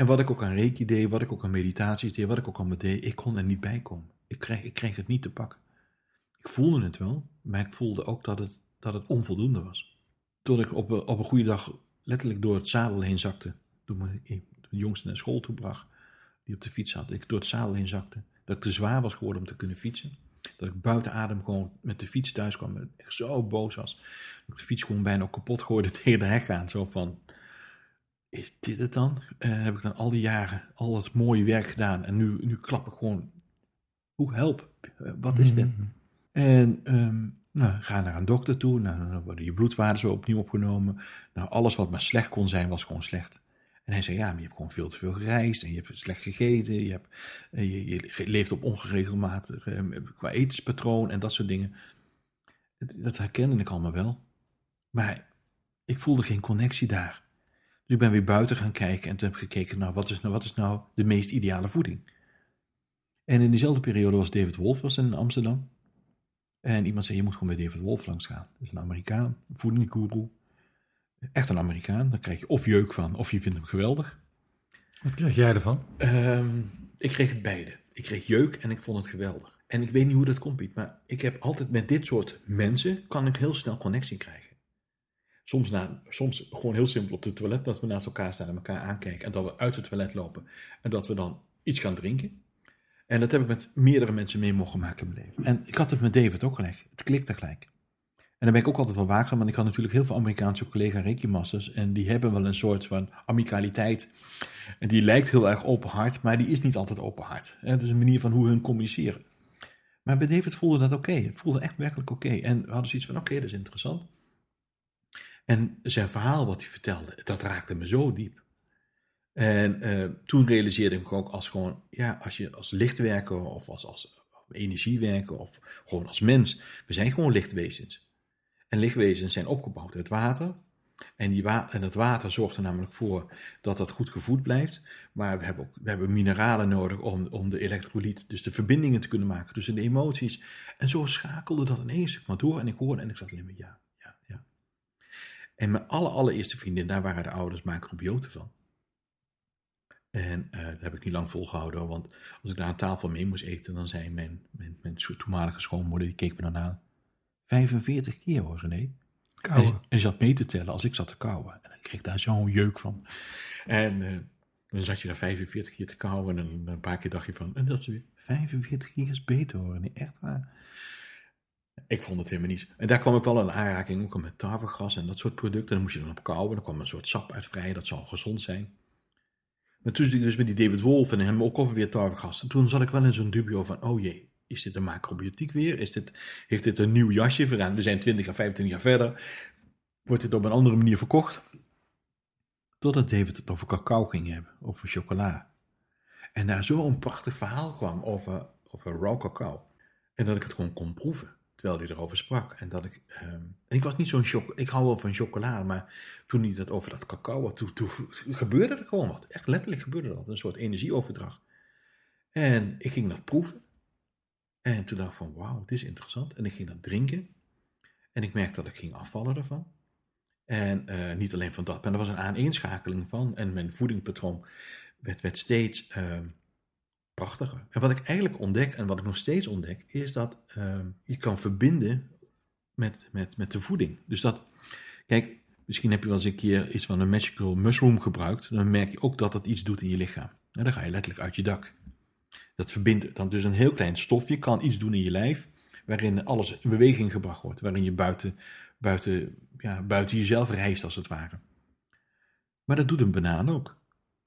En wat ik ook aan reiki deed, wat ik ook aan meditaties deed, wat ik ook aan deed, ik kon er niet bij komen. Ik kreeg, ik kreeg het niet te pakken. Ik voelde het wel, maar ik voelde ook dat het, dat het onvoldoende was. Toen ik op, op een goede dag letterlijk door het zadel heen zakte, toen mijn, de jongste naar school toe bracht, die op de fiets zat, ik door het zadel heen zakte, dat ik te zwaar was geworden om te kunnen fietsen. Dat ik buiten adem gewoon met de fiets thuis kwam en echt zo boos was. Dat ik de fiets gewoon bijna kapot gooide tegen de hek aan. Zo van, is dit het dan? Uh, heb ik dan al die jaren al dat mooie werk gedaan en nu, nu klap ik gewoon, hoe help? Uh, wat is dit? Mm-hmm. En um, nou, ga naar een dokter toe, nou, dan worden je bloedwaarden zo opnieuw opgenomen. Nou, alles wat maar slecht kon zijn, was gewoon slecht. En hij zei, ja, maar je hebt gewoon veel te veel gereisd en je hebt slecht gegeten. Je, hebt, eh, je, je leeft op ongeregelmatig qua etenspatroon en dat soort dingen. Dat herkende ik allemaal wel. Maar ik voelde geen connectie daar. Dus ik ben weer buiten gaan kijken en toen heb ik gekeken, nou, wat is nou, wat is nou de meest ideale voeding? En in diezelfde periode was David Wolf was in Amsterdam. En iemand zei, je moet gewoon bij David Wolf langs gaan. Dat is een Amerikaan, een. Echt een Amerikaan. Daar krijg je of jeuk van, of je vindt hem geweldig. Wat kreeg jij ervan? Um, ik kreeg het beide. Ik kreeg jeuk en ik vond het geweldig. En ik weet niet hoe dat komt, Piet, maar ik heb altijd met dit soort mensen, kan ik heel snel connectie krijgen. Soms, soms gewoon heel simpel op het toilet, dat we naast elkaar staan en elkaar aankijken. En dat we uit het toilet lopen. En dat we dan iets gaan drinken. En dat heb ik met meerdere mensen mee mogen maken in mijn leven. En ik had het met David ook gelijk. Het klikte gelijk. En dan ben ik ook altijd wel waakzaam, want ik had natuurlijk heel veel Amerikaanse collega Reiki Masters. En die hebben wel een soort van amicaliteit. En die lijkt heel erg openhart, maar die is niet altijd openhart. Het is een manier van hoe hun communiceren. Maar bij David voelde dat oké. Het voelde echt werkelijk oké. En we hadden zoiets van, oké, dat is interessant. En zijn verhaal wat hij vertelde, dat raakte me zo diep. En uh, toen realiseerde ik ook als gewoon, ja, als je als lichtwerker of als, als energiewerker of gewoon als mens, we zijn gewoon lichtwezens. En lichtwezens zijn opgebouwd uit water. En, die wa en het water zorgt er namelijk voor dat dat goed gevoed blijft. Maar we hebben, ook, we hebben mineralen nodig om, om de elektrolyt, dus de verbindingen te kunnen maken tussen de emoties. En zo schakelde dat ineens maar door. En ik hoorde en ik zat alleen maar ja. En mijn aller, allereerste vriendin, daar waren de ouders macrobioten van. En uh, dat heb ik niet lang volgehouden, want als ik daar aan tafel mee moest eten, dan zei mijn, mijn, mijn toenmalige schoonmoeder, die keek me dan aan. 45 keer hoor, René. En, en zat mee te tellen als ik zat te kauwen. En dan kreeg ik daar zo'n jeuk van. En uh, dan zat je daar 45 keer te kauwen en een paar keer dacht je van, en dat is weer 45 keer is beter hoor, nee, echt waar. Ik vond het helemaal niet. En daar kwam ik wel in aanraking, ook met tarwegras en dat soort producten. Dan moest je dan op kauwen, dan kwam een soort sap uit vrij, dat zou gezond zijn. Maar toen ik dus met die David Wolf en hem ook over weer tarwegras. En toen zat ik wel in zo'n dubio van, oh jee, is dit een macrobiotiek weer? Is dit, heeft dit een nieuw jasje veraan? We zijn 20 à 25 jaar verder. Wordt dit op een andere manier verkocht? Totdat David het over cacao ging hebben, over chocola. En daar zo'n prachtig verhaal kwam over, over raw cacao. En dat ik het gewoon kon proeven, terwijl hij erover sprak. En dat ik, um, ik was niet zo'n choc, ik hou wel van chocola, maar toen hij dat over dat cacao had, toen, gebeurde er gewoon wat. Echt letterlijk gebeurde wat, een soort energieoverdracht. En ik ging dat proeven. En toen dacht ik van, wauw, dit is interessant. En ik ging dat drinken. En ik merkte dat ik ging afvallen ervan. En uh, niet alleen van dat, maar er was een aaneenschakeling van. En mijn voedingspatroon werd, werd steeds uh, En wat ik eigenlijk ontdek, en wat ik nog steeds ontdek, is dat uh, je kan verbinden met, met, met de voeding. Dus dat, kijk, misschien heb je wel eens een keer iets van een magical mushroom gebruikt. Dan merk je ook dat dat iets doet in je lichaam. En dan ga je letterlijk uit je dak. Dat verbindt dan dus een heel klein stofje, kan iets doen in je lijf, waarin alles in beweging gebracht wordt, waarin je buiten, buiten, ja, buiten jezelf reist als het ware. Maar dat doet een banaan ook.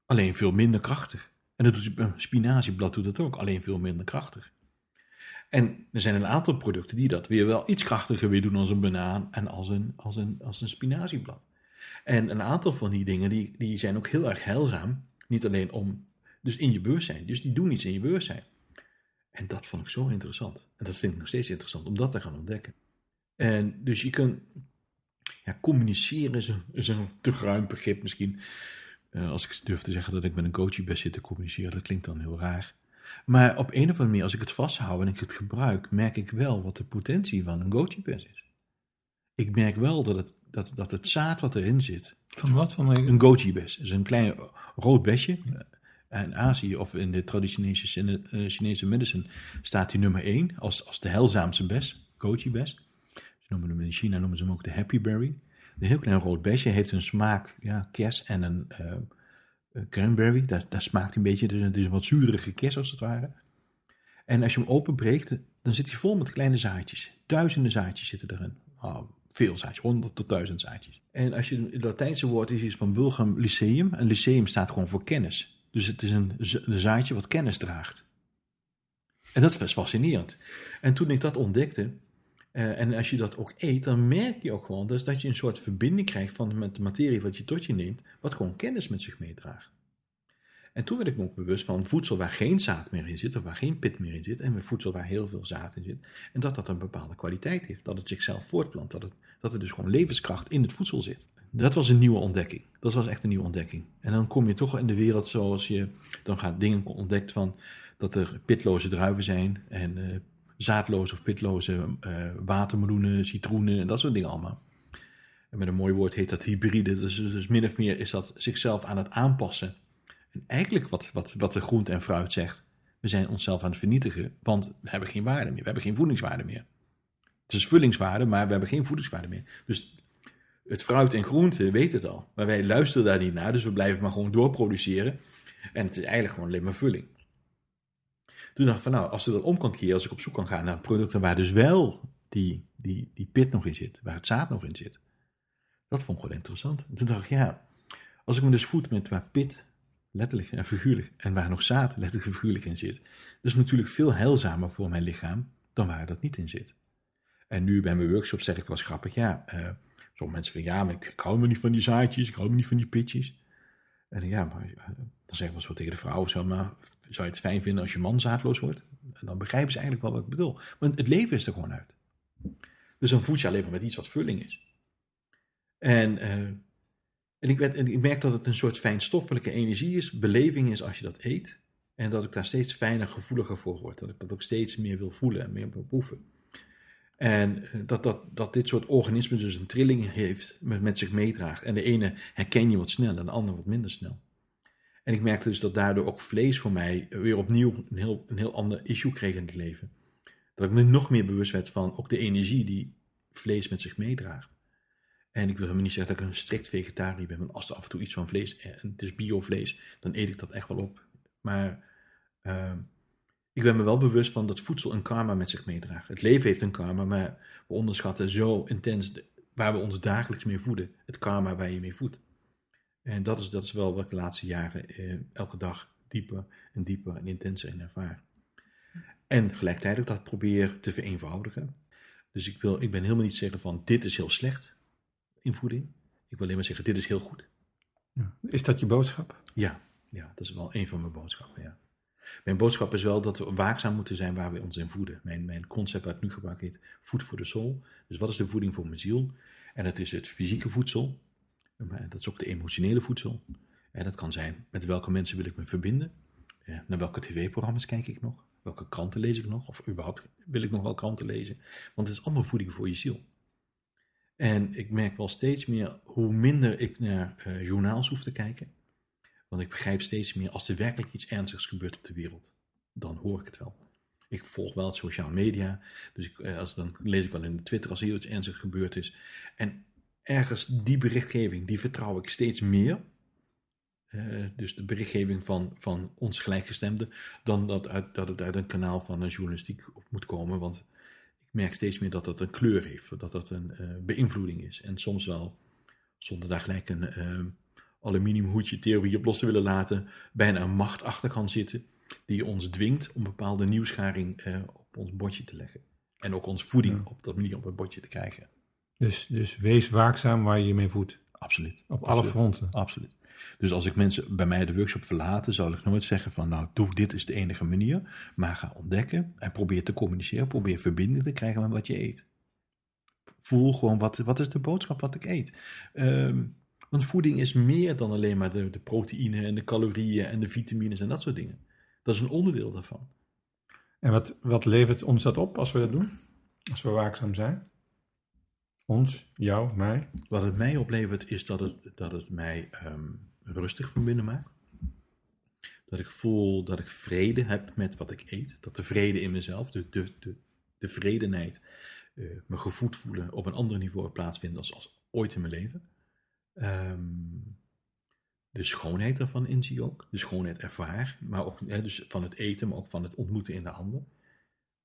Alleen veel minder krachtig. En een spinazieblad doet dat ook, alleen veel minder krachtig. En er zijn een aantal producten die dat weer wel iets krachtiger weer doen als een banaan en als een, als een, als een spinazieblad. En een aantal van die dingen die, die zijn ook heel erg heilzaam. Niet alleen om dus in je bewustzijn. Dus die doen iets in je bewustzijn. En dat vond ik zo interessant. En dat vind ik nog steeds interessant om dat te gaan ontdekken. En dus je kunt, ja, communiceren is een, is een te ruim begrip misschien. Uh, als ik durf te zeggen dat ik met een coachie best zit te communiceren, dat klinkt dan heel raar. Maar op een of andere manier, als ik het vasthoud en ik het gebruik, merk ik wel wat de potentie van een goji-bes is. Ik merk wel dat het, dat, dat het zaad wat erin zit. Van wat? Van een, Een goji-bes is een klein rood besje. In Azië of in de traditionele Chine- eh, Chinese medicine staat die nummer 1 als, als de heilzaamste bes, goji-bes. Ze noemen hem in China noemen ze hem ook de happy berry. Een heel klein rood besje heeft een smaak, ja, kers en een eh, cranberry. Daar, daar smaakt een beetje, dus het is een wat zurige kers als het ware. En als je hem openbreekt, dan zit hij vol met kleine zaadjes. Duizenden zaadjes zitten erin. Oh, veel zaadjes, honderd tot duizend zaadjes. En als je het Latijnse woord is iets van Bulgam lyceum. En lyceum staat gewoon voor kennis. Dus het is een, een zaadje wat kennis draagt. En dat was fascinerend. En toen ik dat ontdekte, eh, en als je dat ook eet, dan merk je ook gewoon dus dat je een soort verbinding krijgt van met de materie wat je tot je neemt, wat gewoon kennis met zich meedraagt. En toen werd ik me ook bewust van voedsel waar geen zaad meer in zit, of waar geen pit meer in zit, en voedsel waar heel veel zaad in zit. En dat dat een bepaalde kwaliteit heeft, dat het zichzelf voortplant, dat, het, dat er dus gewoon levenskracht in het voedsel zit. Dat was een nieuwe ontdekking. Dat was echt een nieuwe ontdekking. En dan kom je toch in de wereld zoals je dan gaat dingen ontdekt van dat er pitloze druiven zijn en eh, zaadloze of pitloze eh, watermeloenen, citroenen en dat soort dingen allemaal. En met een mooi woord heet dat hybride. Dus, dus min of meer is dat zichzelf aan het aanpassen. En eigenlijk wat, wat, wat de groente en fruit zegt, we zijn onszelf aan het vernietigen, want we hebben geen waarde meer. We hebben geen voedingswaarde meer. Het is vullingswaarde, maar we hebben geen voedingswaarde meer. Dus het fruit en groente weet het al. Maar wij luisteren daar niet naar, dus we blijven maar gewoon doorproduceren. En het is eigenlijk gewoon alleen maar vulling. Toen dacht ik van nou, als ik dat om kan keren, als ik op zoek kan gaan naar producten waar dus wel die, die, die pit nog in zit, waar het zaad nog in zit. Dat vond ik wel interessant. En toen dacht ik, ja, als ik me dus voed met waar pit, letterlijk en figuurlijk, en waar nog zaad, letterlijk en figuurlijk in zit, dat is natuurlijk veel heilzamer voor mijn lichaam dan waar dat niet in zit. En nu bij mijn workshop zeg ik wel grappig, ja, eh sommige mensen van ja, maar ik, ik hou me niet van die zaadjes, ik hou me niet van die pitjes. En ja, eh, dan zeggen we zo tegen de vrouw, zo, maar zou je het fijn vinden als je man zaadloos wordt? En dan begrijpen ze eigenlijk wel wat ik bedoel. Want het leven is er gewoon uit. Dus dan voed je alleen maar met iets wat vulling is. En, eh, en, ik, werd, en ik merk dat het een soort fijnstoffelijke energie is, beleving is als je dat eet. En dat ik daar steeds fijner, gevoeliger voor word. Dat ik dat ook steeds meer wil voelen en meer proeven. En eh, dat, dat, dat dit soort organismen dus een trilling heeft, met, met zich meedraagt. En de ene herken je wat sneller en de andere wat minder snel. En ik merkte dus dat daardoor ook vlees voor mij weer opnieuw een heel, een heel ander issue kreeg in het leven. Dat ik me nog meer bewust werd van ook de energie die vlees met zich meedraagt. En ik wil helemaal niet zeggen dat ik een strikt vegetariër ben, want als er af en toe iets van vlees, en het is biovlees, dan eet ik dat echt wel op. Maar uh, ik ben me wel bewust van dat voedsel een karma met zich meedraagt. Het leven heeft een karma, maar we onderschatten zo intens de, waar we ons dagelijks mee voeden. Het karma waar je mee voedt. En dat is, dat is wel wat ik de laatste jaren eh, elke dag dieper en dieper en intenser in ervaar. En gelijktijdig dat probeer te vereenvoudigen. Dus ik, wil, ik ben helemaal niet zeggen van dit is heel slecht in voeding. Ik wil alleen maar zeggen dit is heel goed. Is dat je boodschap? Ja, ja, dat is wel een van mijn boodschappen, ja. Mijn boodschap is wel dat we waakzaam moeten zijn waar we ons in voeden. Mijn, mijn concept ik nu gebruik heet food for the soul. Dus wat is de voeding voor mijn ziel? En dat is het fysieke voedsel. Dat is ook de emotionele voedsel. En dat kan zijn met welke mensen wil ik me verbinden. Ja, naar welke tv-programma's kijk ik nog? Welke kranten lees ik nog? Of überhaupt wil ik nog wel kranten lezen? Want het is allemaal voeding voor je ziel. En ik merk wel steeds meer hoe minder ik naar journaals hoef te kijken. Want ik begrijp steeds meer, als er werkelijk iets ernstigs gebeurt op de wereld, dan hoor ik het wel. Ik volg wel het sociale media, dus ik, als, dan lees ik wel in Twitter als er iets ernstigs gebeurd is. En ergens die berichtgeving, die vertrouw ik steeds meer. Uh, dus de berichtgeving van, van ons gelijkgestemden, dan dat, uit, dat het uit een kanaal van een journalistiek op moet komen. Want ik merk steeds meer dat dat een kleur heeft, dat dat een uh, beïnvloeding is. En soms wel, zonder daar gelijk een aluminiumhoedje theorie op los te willen laten, bijna een macht achter kan zitten, die ons dwingt om bepaalde nieuwsgaring uh, op ons bordje te leggen. En ook ons voeding ja. op dat manier op het bordje te krijgen. Dus, dus wees waakzaam waar je je mee voedt. Absoluut. Op Absoluut. alle fronten. Absoluut. Dus als ik mensen bij mij de workshop verlaten, zal ik nooit zeggen van nou, doe dit is de enige manier. Maar ga ontdekken en probeer te communiceren. Probeer verbinding te krijgen met wat je eet. Voel gewoon wat, wat is de boodschap wat ik eet. Um, want voeding is meer dan alleen maar de, de proteïne en de calorieën en de vitamines en dat soort dingen. Dat is een onderdeel daarvan. En wat, wat levert ons dat op als we dat doen? Als we waakzaam zijn? Ons, jou, mij? Wat het mij oplevert is dat het, dat het mij ehm, rustig van binnen maakt. Dat ik voel dat ik vrede heb met wat ik eet. Dat de vrede in mezelf, de, de, de, de vredenheid, uh, me gevoed voelen op een ander niveau plaatsvindt als, als ooit in mijn leven. Um, de schoonheid ervan inzie ook. De schoonheid ervaar. Maar ook hè, dus van het eten, maar ook van het ontmoeten in de ander.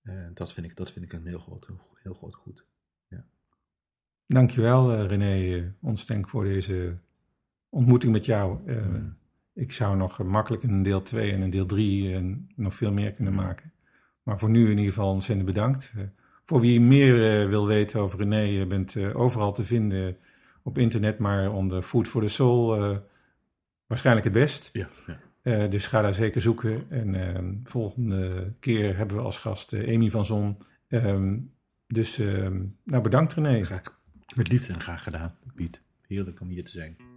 Uh, dat, vind ik, dat vind ik een heel groot, heel groot goed. Ja. Dankjewel uh, René Onstenk voor deze ontmoeting met jou. Uh, mm. Ik zou nog makkelijk een deel 2 en een deel 3 nog veel meer kunnen mm. maken. Maar voor nu in ieder geval ontzettend bedankt. voor wie meer wil weten over René, je bent overal te vinden op internet, maar onder Food for the Soul waarschijnlijk het best. Ja, ja. Uh, dus ga daar zeker zoeken. En uh, volgende keer hebben we als gast uh, Amy van Zon. Um, dus nou bedankt René. Graag. Met liefde en graag gedaan, Piet. Heerlijk om hier te zijn.